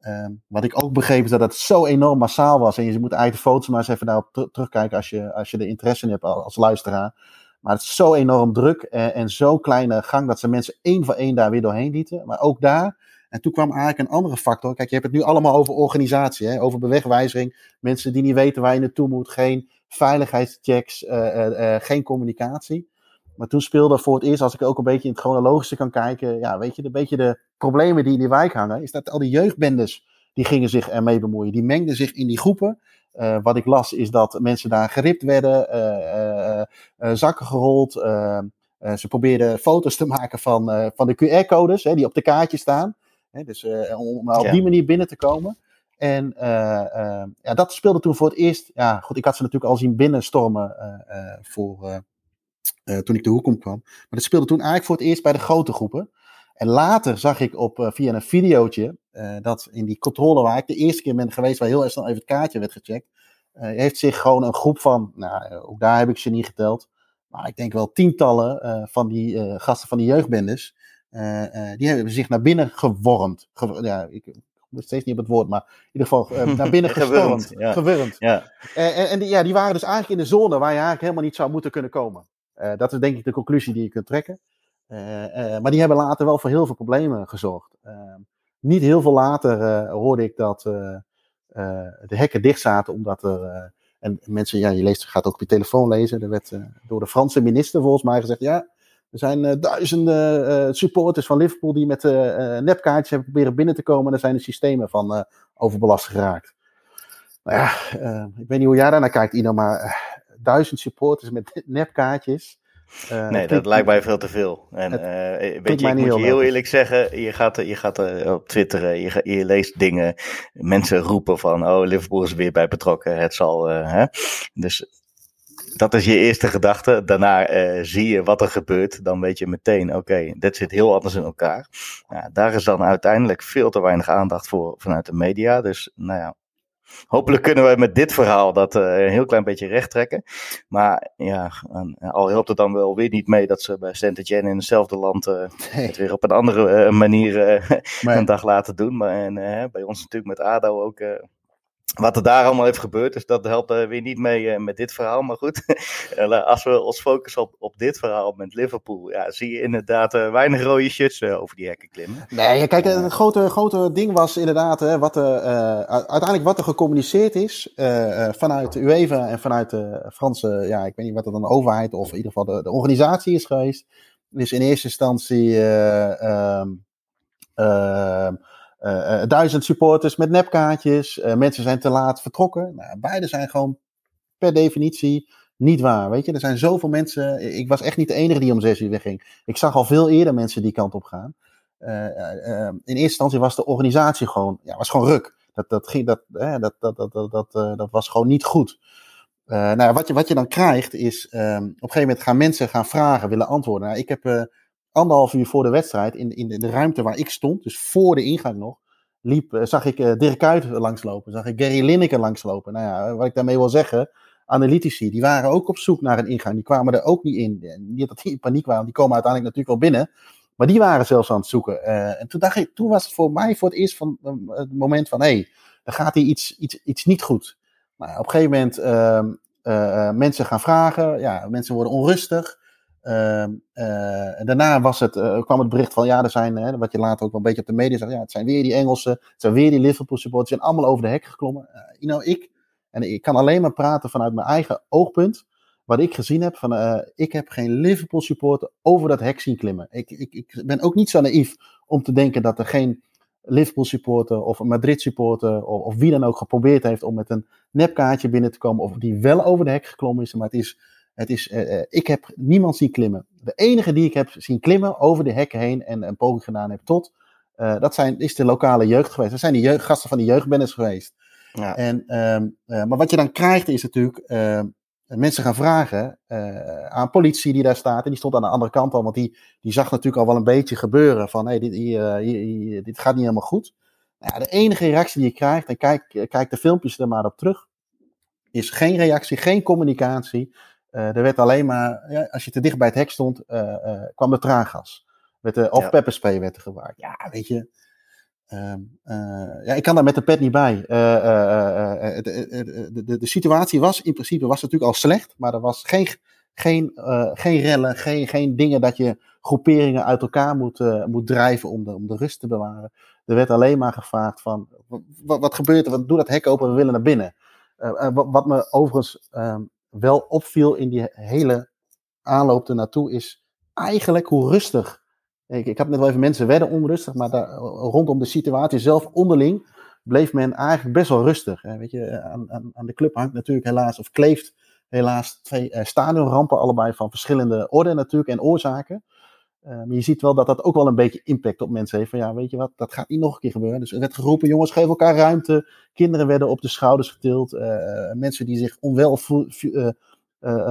Uh, wat ik ook begreep is dat het zo enorm massaal was. En je moet eigenlijk de foto's maar eens even daarop ter terugkijken als je, als je er interesse in hebt als luisteraar. Maar het is zo enorm druk en, en zo'n kleine gang dat ze mensen één voor één daar weer doorheen lieten. Maar ook daar en toen kwam eigenlijk een andere factor. Kijk, je hebt het nu allemaal over organisatie, hè? over bewegwijzering. Mensen die niet weten waar je naartoe moet. Geen veiligheidschecks, uh, uh, uh, geen communicatie. Maar toen speelde voor het eerst, als ik ook een beetje in het chronologische kan kijken. Ja, weet je, een beetje de problemen die in die wijk hangen. Is dat al die jeugdbendes, die gingen zich ermee bemoeien. Die mengden zich in die groepen. wat ik las is dat mensen daar geript werden, zakken gerold. ze probeerden foto's te maken van, van de QR-codes die op de kaartjes staan. Hè, dus uh, om op die manier binnen te komen. En uh, uh, ja, dat speelde toen voor het eerst. Ja, goed, ik had ze natuurlijk al zien binnenstormen voor, toen ik de hoek om kwam. Maar dat speelde toen eigenlijk voor het eerst bij de grote groepen. En later zag ik op, via een videootje dat in die controle waar ik de eerste keer ben geweest, waar heel erg snel even het kaartje werd gecheckt, heeft zich gewoon een groep van, nou, ook daar heb ik ze niet geteld, maar ik denk wel tientallen van die gasten van die jeugdbendes, die hebben zich naar binnen gewormd. Ge ja, ik kom steeds niet op het woord, maar in ieder geval uh, naar binnen gestormd. ja. Gewurmd. Ja. en, en die, ja, die waren dus eigenlijk in de zone waar je eigenlijk helemaal niet zou moeten kunnen komen. dat is denk ik de conclusie die je kunt trekken. maar die hebben later wel voor heel veel problemen gezorgd. niet heel veel later hoorde ik dat de hekken dicht zaten omdat er... en mensen, ja, je leest, gaat ook op je telefoon lezen. Er werd door de Franse minister volgens mij gezegd: ja, er zijn uh, duizenden uh, supporters van Liverpool die met uh, nepkaartjes hebben proberen binnen te komen. En er zijn de systemen van overbelast geraakt. Nou ja, ik weet niet hoe jij daarnaar kijkt, Ino, maar duizend supporters met nepkaartjes. Nee, dat lijkt mij veel te veel. En weet je, ik moet je heel eerlijk zeggen, je gaat, je gaat op Twitter, je, je, leest dingen, mensen roepen van, oh, Liverpool is weer bij betrokken, het zal, hè. Dus dat is je eerste gedachte. Daarna uh, zie je wat er gebeurt. Dan weet je meteen, oké, okay, dit zit heel anders in elkaar. Daar is dan uiteindelijk veel te weinig aandacht voor vanuit de media. Dus nou ja, hopelijk kunnen we met dit verhaal dat uh, een heel klein beetje recht trekken. Maar ja, al helpt het dan wel weer niet mee dat ze bij Saint-Etienne in hetzelfde land uh, het weer op een andere manier een dag laten doen. Maar en, bij ons natuurlijk met ADO ook wat er daar allemaal heeft gebeurd, dus dat helpt uh, weer niet mee uh, met dit verhaal. Maar goed, uh, als we ons focussen op, op dit verhaal met Liverpool, ja, zie je inderdaad weinig rode shirts over die hekken klimmen. Nee, kijk, het grote, grote ding was inderdaad wat uiteindelijk wat er gecommuniceerd is vanuit de UEFA en vanuit de Franse, ja, ik weet niet wat het dan de overheid of in ieder geval de, de organisatie is geweest. Dus in eerste instantie. Uh, uh, duizend supporters met nepkaartjes. Uh, mensen zijn te laat vertrokken. Nou, beide zijn gewoon per definitie niet waar. Weet je, er zijn zoveel mensen. Ik was echt niet de enige die om zes uur wegging. Ik zag al veel eerder mensen die kant op gaan. In eerste instantie was de organisatie gewoon, ja, was gewoon ruk. Dat, dat, ging, dat, dat, dat, dat, dat, dat, dat was gewoon niet goed. nou, wat, je, wat je dan krijgt is, um, op een gegeven moment gaan mensen gaan vragen, willen antwoorden. Nou, ik heb anderhalf uur voor de wedstrijd, in, in de, ruimte waar ik stond, dus voor de ingang nog, liep, eh, zag ik uh, Dirk Kuyt langslopen, zag ik Gary Lineker langslopen. Nou ja, wat ik daarmee wil zeggen, analytici, die waren ook op zoek naar een ingang, die kwamen er ook niet in. Niet dat die in paniek waren, die komen uiteindelijk natuurlijk wel binnen, maar die waren zelfs aan het zoeken. En toen, dacht ik, toen was het voor mij voor het eerst van, het moment van, hé, hey, er gaat hier iets, iets, iets niet goed. Nou, op een gegeven moment uh, mensen gaan vragen, ja, mensen worden onrustig. Uh, daarna was het, uh, kwam het bericht van ja, er zijn, hè, wat je later ook wel een beetje op de media zegt, ja, het zijn weer die Engelsen, het zijn weer die Liverpool supporters, zijn allemaal over de hek geklommen. you know, ik, en ik kan alleen maar praten vanuit mijn eigen oogpunt, wat ik gezien heb, van, ik heb geen Liverpool supporter over dat hek zien klimmen. Ik, ik, ik ben ook niet zo naïef om te denken dat er geen Liverpool supporter of een Madrid supporter of, of wie dan ook geprobeerd heeft om met een nepkaartje binnen te komen of die wel over de hek geklommen is, maar het is het is, uh, ik heb niemand zien klimmen. De enige die ik heb zien klimmen over de hekken heen en een poging gedaan heb tot, uh, dat zijn, is de lokale jeugd geweest. Dat zijn de jeugd, gasten van de jeugdbennis geweest. Ja. En, uh, maar wat je dan krijgt is natuurlijk, ehm, mensen gaan vragen aan politie die daar staat. En die stond aan de andere kant al, want die, die zag natuurlijk al wel een beetje gebeuren van, hey, dit, hier, hier, dit gaat niet helemaal goed. Nou ja, de enige reactie die je krijgt, en kijk, kijk de filmpjes er maar op terug, is geen reactie, geen communicatie. Uh, er werd alleen maar, ja, als je te dicht bij het hek stond, uh, uh, kwam er traangas. Werd, of ja. pepperspray werd er gebruikt. Ja, weet je. Ehm, ja, ik kan daar met de pet niet bij. De, de, de, de, situatie was in principe was natuurlijk al slecht, maar er was geen, geen, geen rellen, geen, geen dingen dat je groeperingen uit elkaar moet, moet drijven om de, om de rust te bewaren. Er werd alleen maar gevraagd van, wat, wat gebeurt er? Doe dat hek open, we willen naar binnen. Wat, wat, me overigens um, wel opviel in die hele aanloop ernaartoe is eigenlijk hoe rustig. Ik, ik heb net wel even mensen werden onrustig, maar daar, rondom de situatie zelf onderling bleef men eigenlijk best wel rustig. Hè. Weet je, aan, aan, de club hangt natuurlijk helaas, of kleeft helaas twee uh, stadionrampen, allebei van verschillende orde natuurlijk en oorzaken. Uh, maar je ziet wel dat dat ook wel een beetje impact op mensen heeft. Van ja, weet je wat, dat gaat niet nog een keer gebeuren. Dus er werd geroepen, jongens, geef elkaar ruimte. Kinderen werden op de schouders getild. Uh, mensen die zich onwel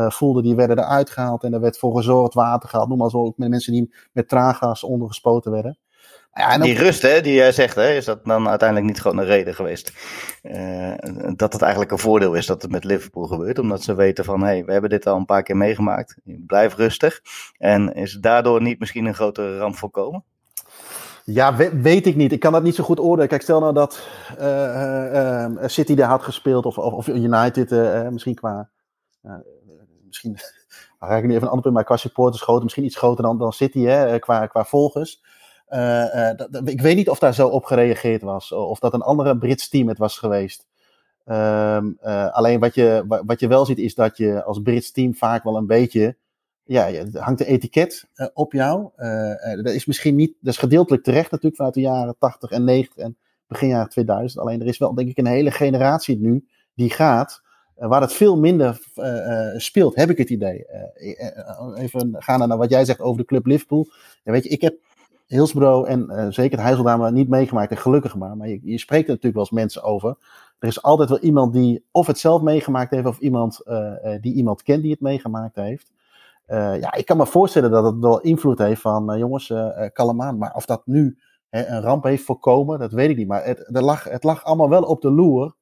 voelden, die werden eruit gehaald. En er werd voor gezorgd water gehaald. Noem maar zo, ook met mensen die met traangas ondergespoten werden. Ja, en die rust, hè, die jij zegt, hè, is dat dan uiteindelijk niet gewoon een reden geweest? Uh, dat het eigenlijk een voordeel is dat het met Liverpool gebeurt, omdat ze weten van, hé, hey, we hebben dit al een paar keer meegemaakt, blijf rustig. En is daardoor niet misschien een grotere ramp voorkomen? Ja, weet ik niet. Ik kan dat niet zo goed oordelen. Kijk, stel nou dat uh, uh, City daar had gespeeld, of, of, of United, misschien qua. misschien ga ik niet even een ander punt, maar qua supporters groter, misschien iets groter dan, dan City, hè, qua, qua volgers. Uh, dat, ik weet niet of daar zo op gereageerd was. Of dat een andere Brits team het was geweest. Um, uh, alleen wat je, wat je wel ziet is dat je als Brits team vaak wel een beetje. Ja, hangt een etiket op jou. dat is misschien niet. Dat is gedeeltelijk terecht natuurlijk vanuit de jaren 80 en 90 en begin jaren 2000. Alleen er is wel denk ik een hele generatie nu die gaat. waar het veel minder speelt, heb ik het idee. even gaan naar wat jij zegt over de club Liverpool. Weet je, ik heb Hillsborough en uh, zeker de Heizeldame niet meegemaakt en gelukkig maar. Maar je, je spreekt er natuurlijk wel eens mensen over er is altijd wel iemand die of het zelf meegemaakt heeft, of iemand die iemand kent die het meegemaakt heeft. ja, ik kan me voorstellen dat het wel invloed heeft van, jongens, kalm aan. Maar of dat nu een ramp heeft voorkomen, dat weet ik niet. Maar het, er lag, het lag allemaal wel op de loer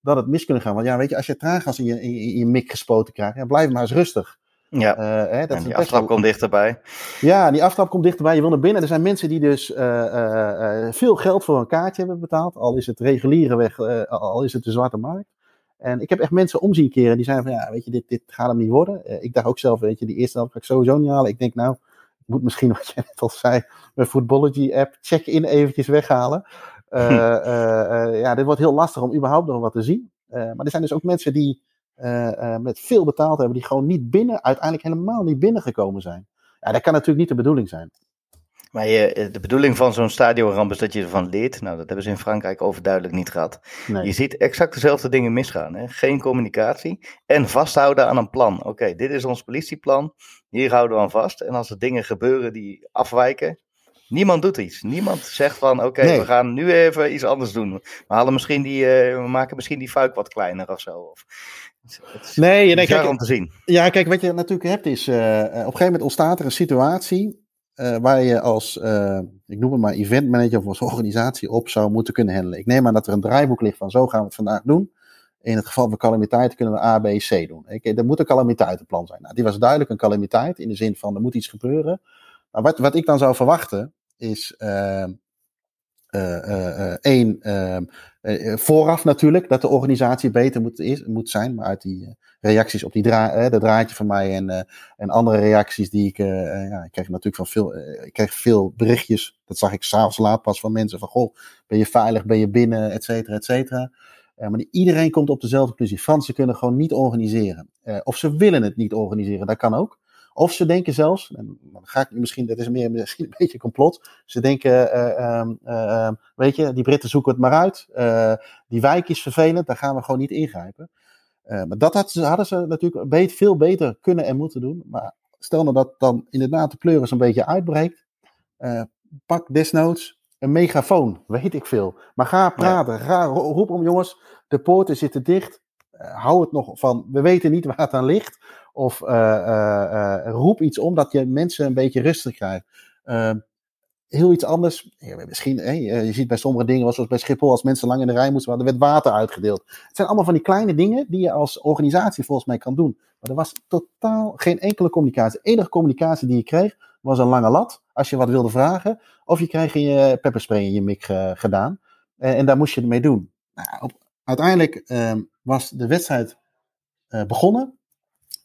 dat het mis kunnen gaan. Want ja, weet je, als je traangas in je, in, je mik gespoten krijgt, ja, blijf maar eens rustig. Ja, uh, hè, dat en die aftrap komt dichterbij. Ja, die aftrap komt dichterbij. Je wil naar binnen. Er zijn mensen die dus uh, uh, veel geld voor een kaartje hebben betaald. Al is het reguliere weg, al is het de zwarte markt. En ik heb echt mensen omzien keren die zeiden van ja, weet je, dit, dit gaat hem niet worden. ik dacht ook zelf, weet je, die eerste helft ga ik sowieso niet halen. Ik denk nou, ik moet misschien, wat jij net al zei, mijn Footballogy app check-in eventjes weghalen. Hm. ja, dit wordt heel lastig om überhaupt nog wat te zien. maar er zijn dus ook mensen die met veel betaald hebben, die gewoon niet binnen, uiteindelijk helemaal niet binnengekomen zijn. Ja, dat kan natuurlijk niet de bedoeling zijn. Maar je, eh, de bedoeling van zo'n stadionramp is dat je ervan leert. Nou, dat hebben ze in Frankrijk overduidelijk niet gehad. Nee. Je ziet exact dezelfde dingen misgaan. Hè? Geen communicatie en vasthouden aan een plan. Oké, dit is ons politieplan. Hier houden we aan vast. En als er dingen gebeuren die afwijken, Niemand doet iets. Niemand zegt van oké, we gaan nu even iets anders doen. We, halen misschien die, uh, we maken misschien die fuik wat kleiner of zo. Of, nee, nee kijk, om te zien. Ja, kijk, wat je natuurlijk hebt is, uh, op een gegeven moment ontstaat er een situatie uh, waar je als, ik noem het maar, event manager of als organisatie op zou moeten kunnen handelen. Ik neem aan dat er een draaiboek ligt van zo gaan we het vandaag doen. In het geval van calamiteiten kunnen we A, B, C doen. er moet een calamiteitenplan zijn. Nou, die was duidelijk een calamiteit in de zin van er moet iets gebeuren. Maar wat, wat ik dan zou verwachten is één, ehm, vooraf natuurlijk dat de organisatie beter moet, is, moet zijn. Maar uit die reacties op die de draadje van mij en, en andere reacties die ik, ja, ik kreeg natuurlijk van veel, ik kreeg veel berichtjes. Dat zag ik s'avonds laat pas van mensen van, goh, ben je veilig, ben je binnen, et cetera, et cetera. Maar iedereen komt op dezelfde conclusie. Fransen kunnen gewoon niet organiseren. Of ze willen het niet organiseren, dat kan ook. Of ze denken zelfs, en dan ga ik misschien, dat is meer misschien een beetje complot. Ze denken, uh, weet je, die Britten zoeken het maar uit. Die wijk is vervelend, daar gaan we gewoon niet ingrijpen. maar dat hadden ze natuurlijk veel beter kunnen en moeten doen. Maar stel nou dat dan inderdaad de pleuris een beetje uitbreekt. pak desnoods een megafoon, weet ik veel. Maar ga praten, ga roep om jongens, de poorten zitten dicht. Hou het nog van, we weten niet waar het aan ligt. Of uh, roep iets om dat je mensen een beetje rustig krijgt. Ehm, heel iets anders. misschien, je ziet bij sommige dingen, zoals bij Schiphol, als mensen lang in de rij moesten, er werd water uitgedeeld. Het zijn allemaal van die kleine dingen die je als organisatie volgens mij kan doen. Maar er was totaal geen enkele communicatie. De enige communicatie die je kreeg was een lange lat, als je wat wilde vragen. Of je kreeg je pepperspray in je mik gedaan. en daar moest je ermee doen. Nou, uiteindelijk ehm, was de wedstrijd begonnen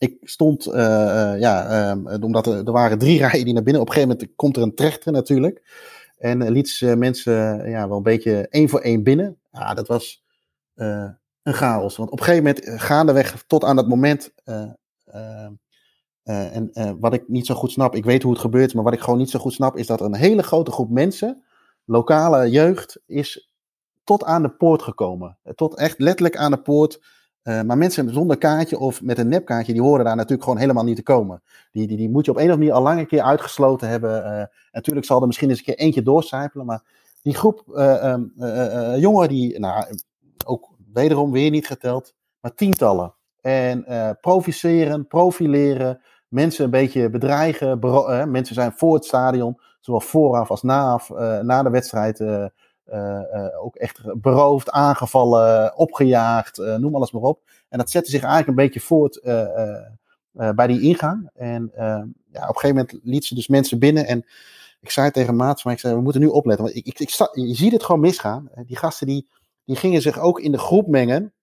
ik stond, uh, uh, ja, uh, omdat er, er, waren drie rijen die naar binnen. Op een gegeven moment komt er een trechter natuurlijk. En liet ze mensen ja, wel een beetje één voor één binnen. Ja, dat was een chaos. Want op een gegeven moment, gaandeweg tot aan dat moment. en wat ik niet zo goed snap, ik weet hoe het gebeurt, maar wat ik gewoon niet zo goed snap, is dat een hele grote groep mensen, lokale jeugd, is tot aan de poort gekomen. Tot echt letterlijk aan de poort uh, maar mensen zonder kaartje of met een nepkaartje, die horen daar natuurlijk gewoon helemaal niet te komen. Die, die, die moet je op een of andere manier al lang een keer uitgesloten hebben. Uh, natuurlijk zal er misschien eens een keer eentje doorcijpelen, maar die groep uh, jongeren die, nou, ook wederom weer niet geteld, maar tientallen. En provoceren, profileren, mensen een beetje bedreigen. mensen zijn voor het stadion, zowel vooraf als na, na de wedstrijd ook echt beroofd, aangevallen, opgejaagd, uh, noem alles maar op. En dat zette zich eigenlijk een beetje voort bij die ingang. En ja, op een gegeven moment liet ze dus mensen binnen. En ik zei tegen Maats, maar ik zei, we moeten nu opletten. Want ik, ik, ik je ziet het gewoon misgaan. Die gasten die, die gingen zich ook in de groep mengen.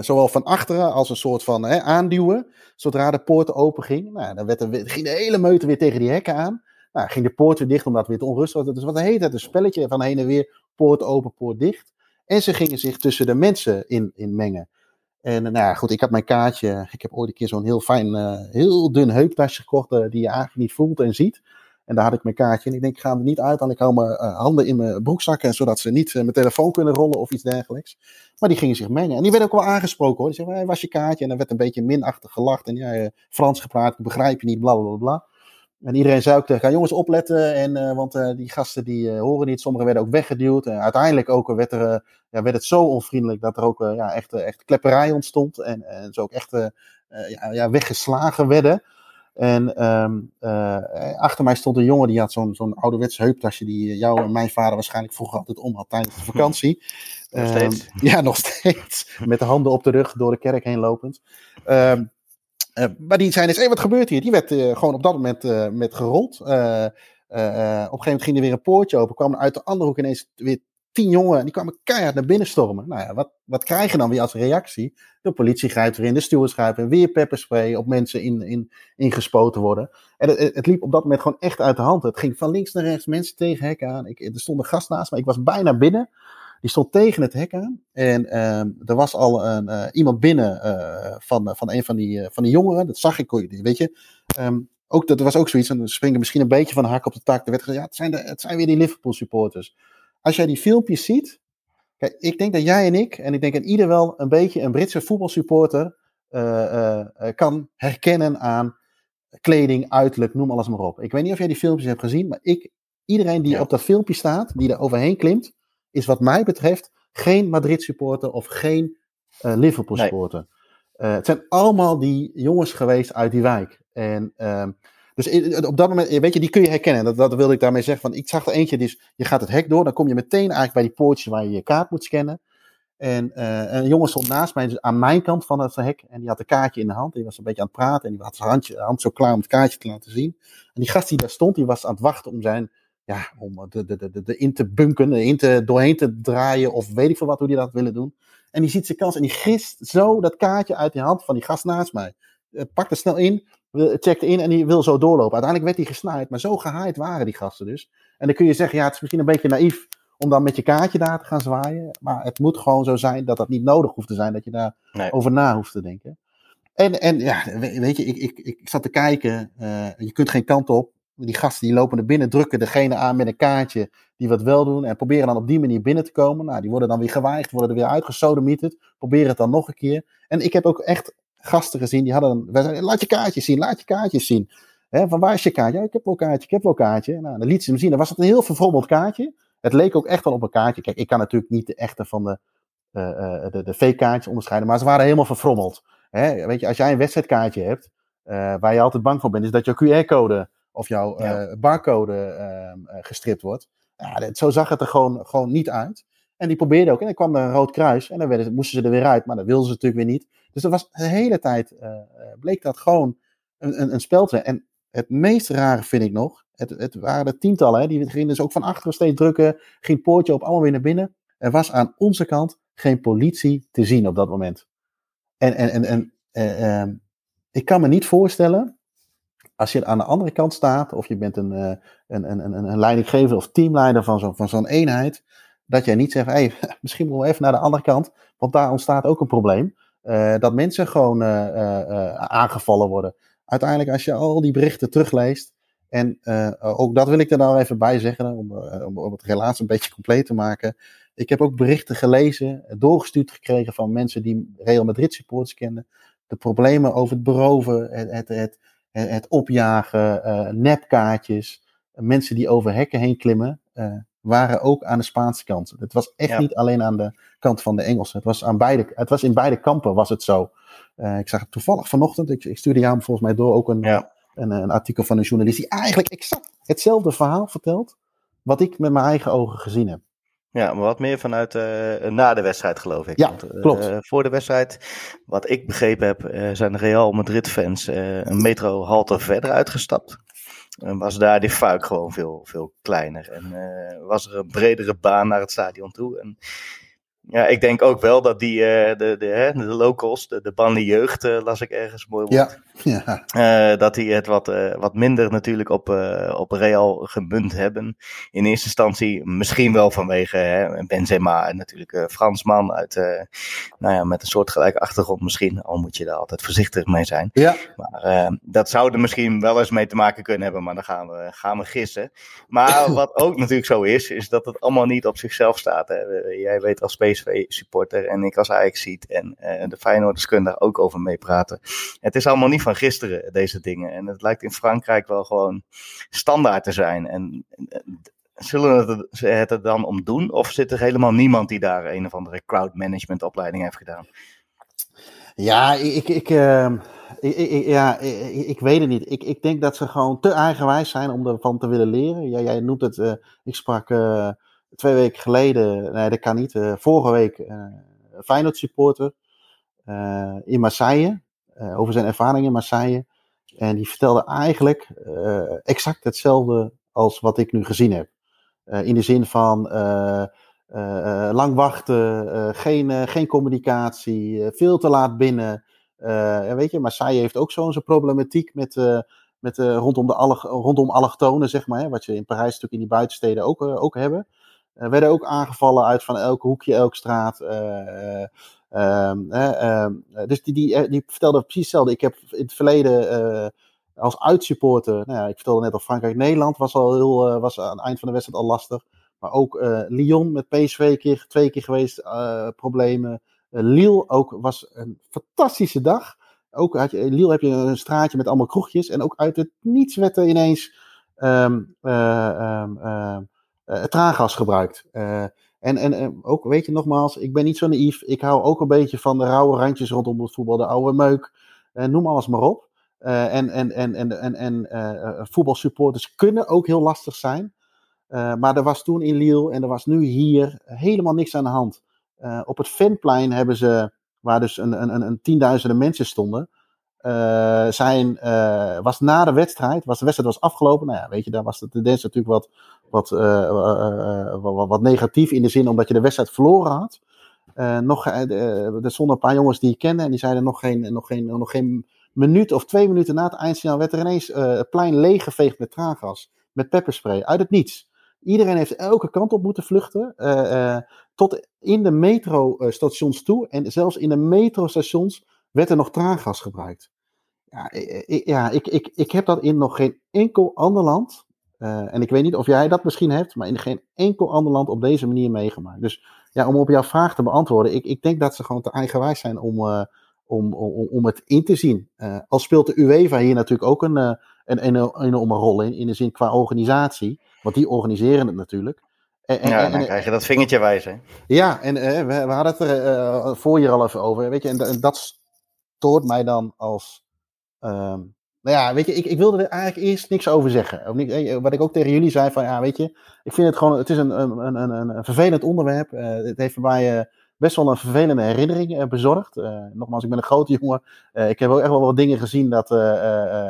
zowel van achteren als een soort van hè, aanduwen. Zodra de poort open ging. Nou, dan werd er, ging de hele meute weer tegen die hekken aan. Nou, ging de poort weer dicht omdat het weer onrustig was. Dus wat heet het? Een spelletje van heen en weer. Poort open, poort dicht. En ze gingen zich tussen de mensen in, in mengen. En nou ja, goed, ik had mijn kaartje. Ik heb ooit een keer zo'n heel fijn, uh, heel dun heuptasje gekocht. Uh, die je eigenlijk niet voelt en ziet. En daar had ik mijn kaartje. En ik denk, ik ga hem niet uit. Dan ik hou mijn handen in mijn broekzakken. Zodat ze niet mijn telefoon kunnen rollen of iets dergelijks. Maar die gingen zich mengen. En die werden ook wel aangesproken hoor. Die zeiden, hey, was je kaartje? En dan werd een beetje minachtig gelacht. En ja, Frans gepraat, ik begrijp je niet, bla bla bla. En iedereen zei ook tegen jongens opletten, en, want die gasten die horen niet. Sommigen werden ook weggeduwd. En uiteindelijk ook werd, er, ja, werd het zo onvriendelijk dat er ook ja, echt, echt klepperij ontstond. En, en ze ook echt ja, ja, weggeslagen werden. En um, uh, achter mij stond een jongen die had zo'n zo'n ouderwets heuptasje die jou en mijn vader waarschijnlijk vroeger altijd om had tijdens de vakantie. Nog steeds? Um, ja, nog steeds. Met de handen op de rug door de kerk heen lopend. Um, uh, maar die zei eens, hé, hey, wat gebeurt hier? Die werd uh, gewoon op dat moment met gerold. op een gegeven moment ging er weer een poortje open. Kwamen uit de andere hoek ineens weer tien jongen, die kwamen keihard naar binnen stormen. Nou ja, wat, wat krijg je dan weer als reactie? De politie grijpt erin, de stewards grijpen weer pepperspray op mensen in, in, ingespoten worden. En het, het, liep op dat moment gewoon echt uit de hand. Het ging van links naar rechts, mensen tegen hek aan. Ik, er stond een gast naast me, ik was bijna binnen. Die stond tegen het hek aan. En uh, er was al een, uh, iemand binnen uh, van, van een van die, van die jongeren. Dat zag ik, weet je. Um, ook, dat was ook zoiets, en springen misschien een beetje van de hak op de tak. Er werd gezegd, ja, het zijn, de, het zijn weer die Liverpool supporters als jij die filmpjes ziet. Kijk, ik denk dat jij en ik, en ik denk dat ieder wel een beetje een Britse voetbalsupporter kan herkennen aan kleding, uiterlijk, noem alles maar op. Ik weet niet of jij die filmpjes hebt gezien, maar ik, iedereen die ja. op dat filmpje staat, die er overheen klimt, is wat mij betreft geen Madrid supporter of geen Liverpool supporter. Nee. het zijn allemaal die jongens geweest uit die wijk. En ehm, dus op dat moment, weet je, die kun je herkennen. Dat, dat wilde ik daarmee zeggen. Van, ik zag er eentje, dus je gaat het hek door. Dan kom je meteen eigenlijk bij die poortjes waar je je kaart moet scannen. En uh, een jongen stond naast mij, dus aan mijn kant van het hek. En die had een kaartje in de hand. Die was een beetje aan het praten. En die had zijn handje, hand zo klaar om het kaartje te laten zien. En die gast die daar stond, die was aan het wachten om zijn. Ja, om de, de, de, de in te bunken, in te, doorheen te draaien. Of weet ik veel wat, hoe die dat willen doen. En die ziet zijn kans en die gist zo dat kaartje uit die hand van die gast naast mij. Uh, pakt er snel in, checkte in en die wil zo doorlopen. Uiteindelijk werd hij gesnaaid, maar zo gehaaid waren die gasten dus. En dan kun je zeggen, ja, het is misschien een beetje naïef om dan met je kaartje daar te gaan zwaaien. Maar het moet gewoon zo zijn dat dat niet nodig hoeft te zijn, dat je daar nee. over na hoeft te denken. En, en ja, weet je, ik, ik, ik zat te kijken, uh, je kunt geen kant op. Die gasten die lopen er binnen, drukken degene aan met een kaartje die wat wel doen. En proberen dan op die manier binnen te komen. Nou, die worden dan weer geweigerd, worden er weer uitgesodemieterd. Proberen het dan nog een keer. En ik heb ook echt gasten gezien, die hadden, wij zeiden, laat je kaartjes zien, laat je kaartjes zien. He, van waar is je kaartje? Ja, ik heb wel kaartje, ik heb wel kaartje. Nou, dan liet ze hem zien, dan was het een heel verfrommeld kaartje. Het leek ook echt wel op een kaartje. Kijk, ik kan natuurlijk niet de echte van de, uh, de, de fake kaartjes onderscheiden, maar ze waren helemaal verfrommeld. He, weet je, als jij een wedstrijdkaartje hebt, uh, waar je altijd bang voor bent, is dat jouw QR-code of jouw ja. barcode ehm, gestript wordt. Ja, zo zag het er gewoon, gewoon niet uit. En die probeerde ook. En dan kwam er een rood kruis. En dan werden, moesten ze er weer uit. Maar dat wilden ze natuurlijk weer niet. Dus dat was de hele tijd. Uh, bleek dat gewoon een, een, een spel te zijn. En het meest rare vind ik nog. Het, het waren de tientallen. Hè, die gingen dus ook van achteren steeds drukken. Ging poortje op, allemaal weer naar binnen. Er was aan onze kant geen politie te zien op dat moment. En, en, en, en uh, uh, ik kan me niet voorstellen. Als je aan de andere kant staat. Of je bent een, een, een, een, een leidinggever of teamleider van zo'n van zo'n eenheid dat jij niet zegt, hey, misschien moeten we even naar de andere kant, want daar ontstaat ook een probleem. Uh, dat mensen gewoon uh, aangevallen worden. Uiteindelijk, als je al die berichten terugleest, en ook dat wil ik er nou even bij zeggen, om, om, om het relaas een beetje compleet te maken. Ik heb ook berichten gelezen, doorgestuurd gekregen van mensen die Real Madrid supporters kenden. De problemen over het beroven, het, het, het, het opjagen, nepkaartjes, mensen die over hekken heen klimmen waren ook aan de Spaanse kant. Het was echt ja. niet alleen aan de kant van de Engelsen. Het was, aan beide, het was in beide kampen was het zo. Ik zag het toevallig vanochtend, ik, ik stuurde jou volgens mij door ook een, ja. een, een, artikel van een journalist die eigenlijk exact hetzelfde verhaal vertelt. Wat ik met mijn eigen ogen gezien heb. Ja, maar wat meer vanuit uh, na de wedstrijd, geloof ik. Ja, Want, uh, klopt. voor de wedstrijd, wat ik begrepen heb, zijn de Real Madrid-fans een metro halte verder uitgestapt. En was daar die fuik gewoon veel, veel kleiner. En was er een bredere baan naar het stadion toe. En ja, ik denk ook wel dat die, uh, de, de, de locals, de, de jeugd, uh, las ik ergens mooi ja. ja. Uh, dat die het wat, wat minder natuurlijk op, op Real gemunt hebben. In eerste instantie misschien wel vanwege hè, Benzema en natuurlijk Fransman uit, nou ja, met een soortgelijke achtergrond misschien. Al moet je daar altijd voorzichtig mee zijn. Ja. Maar dat zou er misschien wel eens mee te maken kunnen hebben, maar dan gaan we, gaan we gissen. Maar wat ook natuurlijk zo is, is dat het allemaal niet op zichzelf staat. Hè. Jij weet als PC PSV-supporter en ik als Ajax-ziet. En uh, de Feyenoorders kunnen daar ook over meepraten. Het is allemaal niet van gisteren, deze dingen. En het lijkt in Frankrijk wel gewoon standaard te zijn. En zullen ze het er dan om doen? Of zit er helemaal niemand die daar een of andere crowd management opleiding heeft gedaan? Ja, ik, ik, ik, ja, ik, weet het niet. Ik, ik denk dat ze gewoon te eigenwijs zijn om ervan te willen leren. Ja, jij noemt het, uh, ik sprak twee weken geleden, nee dat kan niet, uh, vorige week een Feyenoord supporter in Marseille, over zijn ervaring in Marseille. En die vertelde eigenlijk exact hetzelfde als wat ik nu gezien heb. in de zin van lang wachten, geen, geen communicatie, veel te laat binnen. Weet je, Marseille heeft ook zo'n problematiek met, met, uh, rondom, de allochtonen, zeg maar. Hè, wat je in Parijs natuurlijk in die buitensteden ook, ook hebben. Werden ook aangevallen uit van elk hoekje, elke straat. Ehm, ehm, dus die, die, die vertelde precies hetzelfde. Ik heb in het verleden als uitsupporter, nou ja, ik vertelde net al Frankrijk-Nederland was al heel, was aan het eind van de wedstrijd al lastig. Maar ook Lyon met PSV keer, twee keer geweest, problemen. Eh, Lille ook was een fantastische dag. Ook had je, in Lille heb je een straatje met allemaal kroegjes. En ook uit het niets werd er ineens um, traangas gebruikt. en, en ook, weet je nogmaals, ik ben niet zo naïef. Ik hou ook een beetje van de rauwe randjes rondom het voetbal. De oude meuk. noem alles maar op. en en, en, en, en, en voetbalsupporters kunnen ook heel lastig zijn. maar er was toen in Lille en er was nu hier helemaal niks aan de hand. Op het Fanplein hebben ze, waar dus een, een, een tienduizenden mensen stonden, zijn, was na de wedstrijd, was de wedstrijd was afgelopen. Nou ja, weet je, daar was de tendens natuurlijk wat, wat, wat, wat, negatief in de zin omdat je de wedstrijd verloren had. nog, er stonden een paar jongens die ik kende en die zeiden nog geen, nog geen, nog geen minuut of twee minuten na het eindsignaal werd er ineens het plein leeggeveegd met traangas, met pepperspray, uit het niets. Iedereen heeft elke kant op moeten vluchten. Tot in de metrostations toe. En zelfs in de metrostations werd er nog traangas gebruikt. Ja, ik, ja, ik, ik, ik heb dat in nog geen enkel ander land. Uh, en ik weet niet of jij dat misschien hebt, maar in geen enkel ander land op deze manier meegemaakt. Dus ja, om op jouw vraag te beantwoorden, ik, ik denk dat ze gewoon te eigenwijs zijn om, uh, om, om, om het in te zien. Uh, al speelt de UEFA hier natuurlijk ook een, een, een enorme rol in, in de zin qua organisatie. Want die organiseren het natuurlijk. En, en, ja, dan krijg je dat vingertje wijzen. Ja, en we, we, hadden het er voor je al even over. Weet je, en, en dat stoort mij dan als. Um, nou ja, weet je, ik, ik wilde er eigenlijk eerst niks over zeggen. Niet, eh, wat ik ook tegen jullie zei: van ja, weet je, ik vind het gewoon. Het is een, een, een, een, vervelend onderwerp. Uh, het heeft voor mij best wel een vervelende herinnering bezorgd. nogmaals, ik ben een grote jongen. ik heb ook echt wel wat dingen gezien dat,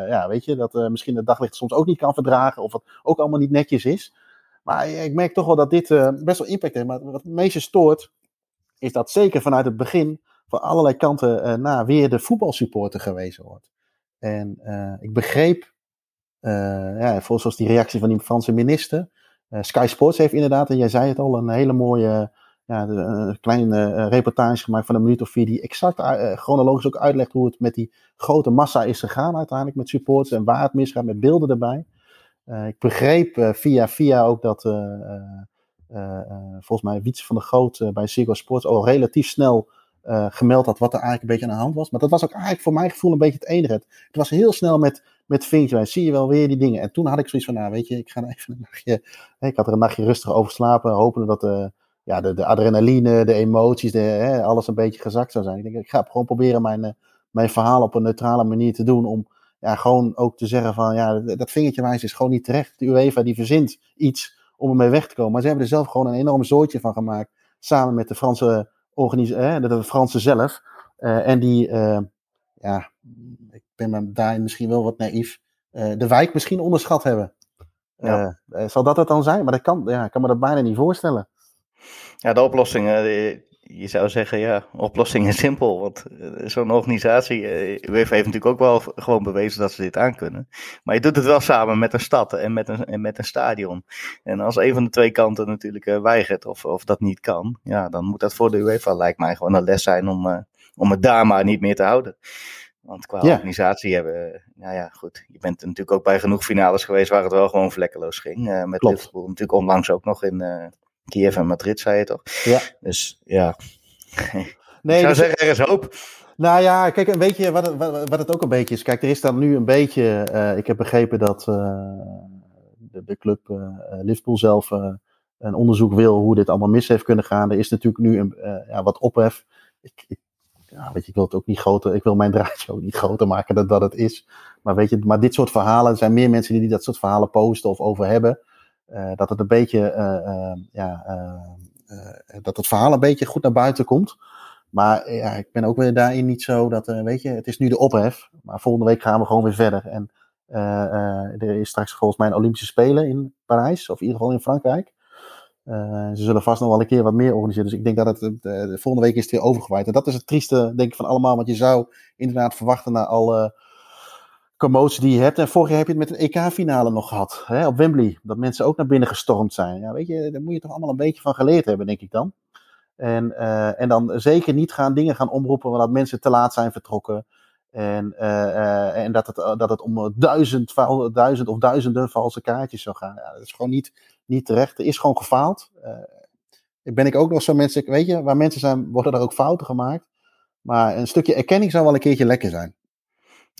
ja, weet je, dat misschien het daglicht soms ook niet kan verdragen. Of wat ook allemaal niet netjes is. Maar ik merk toch wel dat dit best wel impact heeft. Maar wat het meeste stoort, is dat zeker vanuit het begin van allerlei kanten naar weer de voetbalsupporter gewezen wordt. En uh, ik begreep, ja, zoals die reactie van die Franse minister. Sky Sports heeft inderdaad, en jij zei het al, een hele mooie, ja, kleine reportage gemaakt van een minuut of vier. Die exact chronologisch ook uitlegt hoe het met die grote massa is gegaan uiteindelijk met supporters en waar het misgaat met beelden erbij. Ik begreep via via ook dat volgens mij Wietse van der Groot bij Ziggo Sports al relatief snel gemeld had wat er eigenlijk een beetje aan de hand was. Maar dat was ook eigenlijk voor mijn gevoel een beetje het enige. Het, was heel snel met, met vinkje zie je wel weer die dingen. En toen had ik zoiets van, nou weet je, ik ga even een nachtje, ik had er een nachtje rustig over slapen, hopende dat de, ja, de, de adrenaline, de emoties, de, hè, alles een beetje gezakt zou zijn. Ik denk, ik ga gewoon proberen mijn, mijn verhaal op een neutrale manier te doen om ja, gewoon ook te zeggen van ja, dat vingertje wijs is gewoon niet terecht. De UEFA die verzint iets om ermee weg te komen. Maar ze hebben er zelf gewoon een enorm zootje van gemaakt. Samen met de Franse organisatie, de, de Fransen zelf. Uh, en die, uh, ja, ik ben daar misschien wel wat naïef. Uh, de wijk misschien onderschat hebben. Ja. zal dat het dan zijn? Maar dat kan, ja, ik kan me dat bijna niet voorstellen. Ja, de oplossing je zou zeggen, ja, oplossing is simpel. Want eh, zo'n organisatie, UEFA heeft natuurlijk ook wel gewoon bewezen dat ze dit aankunnen. Maar je doet het wel samen met een stad en met een, en met een stadion. En als een van de twee kanten natuurlijk uh, weigert of, of dat niet kan, ja, dan moet dat voor de UEFA, lijkt mij, gewoon een les zijn om, om het daar maar niet meer te houden. Want qua organisatie hebben, nou ja, goed. Je bent natuurlijk ook bij genoeg finales geweest waar het wel gewoon vlekkeloos ging. met Klopt. Liverpool natuurlijk onlangs ook nog in, Kiev en Madrid, zei je toch? Ja. Dus ja, Nee, ik zou dus- zeggen, er is hoop. Nou ja, kijk, een beetje wat het, wat, wat het ook een beetje is. Kijk, er is dan nu een beetje. eh, ik heb begrepen dat eh, de, de club eh, Liverpool zelf een onderzoek wil hoe dit allemaal mis heeft kunnen gaan. Er is natuurlijk nu een, ja, wat ophef. Ik, ik, ja, weet je, ik wil het ook niet groter. Ik wil mijn draadje ook niet groter maken dan dat het is. Maar weet je, maar dit soort verhalen. Er zijn meer mensen die dat soort verhalen posten of over hebben. Eh, dat het een beetje. eh, eh, ja, dat het verhaal een beetje goed naar buiten komt. Maar ja, ik ben ook weer daarin niet zo dat, weet je, het is nu de ophef. Maar volgende week gaan we gewoon weer verder. En er is straks volgens mij een Olympische Spelen in Parijs, of in ieder geval in Frankrijk. Ze zullen vast nog wel een keer wat meer organiseren. Dus ik denk dat het, de volgende week is het weer overgewaaid. En dat is het trieste, denk ik, van allemaal. Want je zou inderdaad verwachten na alle commotie die je hebt. En vorig jaar heb je het met een EK-finale nog gehad, hè, op Wembley. Dat mensen ook naar binnen gestormd zijn. Ja, weet je, daar moet je toch allemaal een beetje van geleerd hebben, denk ik dan. En, eh, en dan zeker niet gaan dingen gaan omroepen dat mensen te laat zijn vertrokken. En, eh, eh, en dat, het, dat het om duizend, duizend of duizenden valse kaartjes zou gaan. Ja, dat is gewoon niet, niet terecht. Er is gewoon gefaald. Ben ik ook nog zo mensen, weet je, waar mensen zijn, worden er ook fouten gemaakt. Maar een stukje erkenning zou wel een keertje lekker zijn.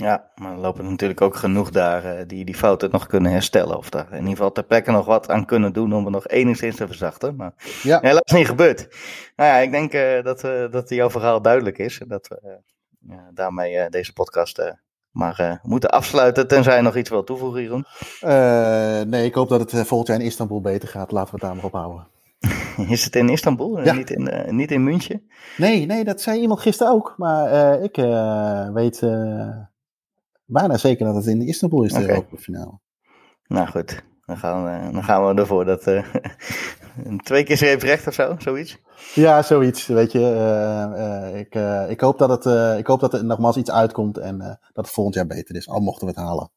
Ja, maar er lopen natuurlijk ook genoeg daar eh, die die fouten nog kunnen herstellen. Of daar in ieder geval ter plekke nog wat aan kunnen doen om het nog enigszins te verzachten. Maar Ja. helaas niet gebeurd. Nou ja, ik denk eh, dat, eh, dat jouw verhaal duidelijk is. En dat we ja, daarmee deze podcast maar moeten afsluiten. Tenzij je nog iets wil toevoegen, Jeroen. Nee, ik hoop dat het volgend jaar in Istanbul beter gaat. Laten we het daar maar op houden. Is het in Istanbul? en Ja. Niet, in, niet in München? Nee, nee, dat zei iemand gisteren ook. Maar ik weet bijna zeker dat het in Istanbul is, de. Europa finale. Nou goed, dan gaan we, dan gaan we ervoor. Dat, eh, twee keer streep of zo, zoiets. Ja, zoiets. Weet je, eh, eh, ik, ik, hoop dat het, ik hoop dat er nogmaals iets uitkomt en dat het volgend jaar beter is. Al mochten we het halen.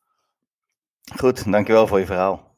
Goed, dankjewel voor je verhaal.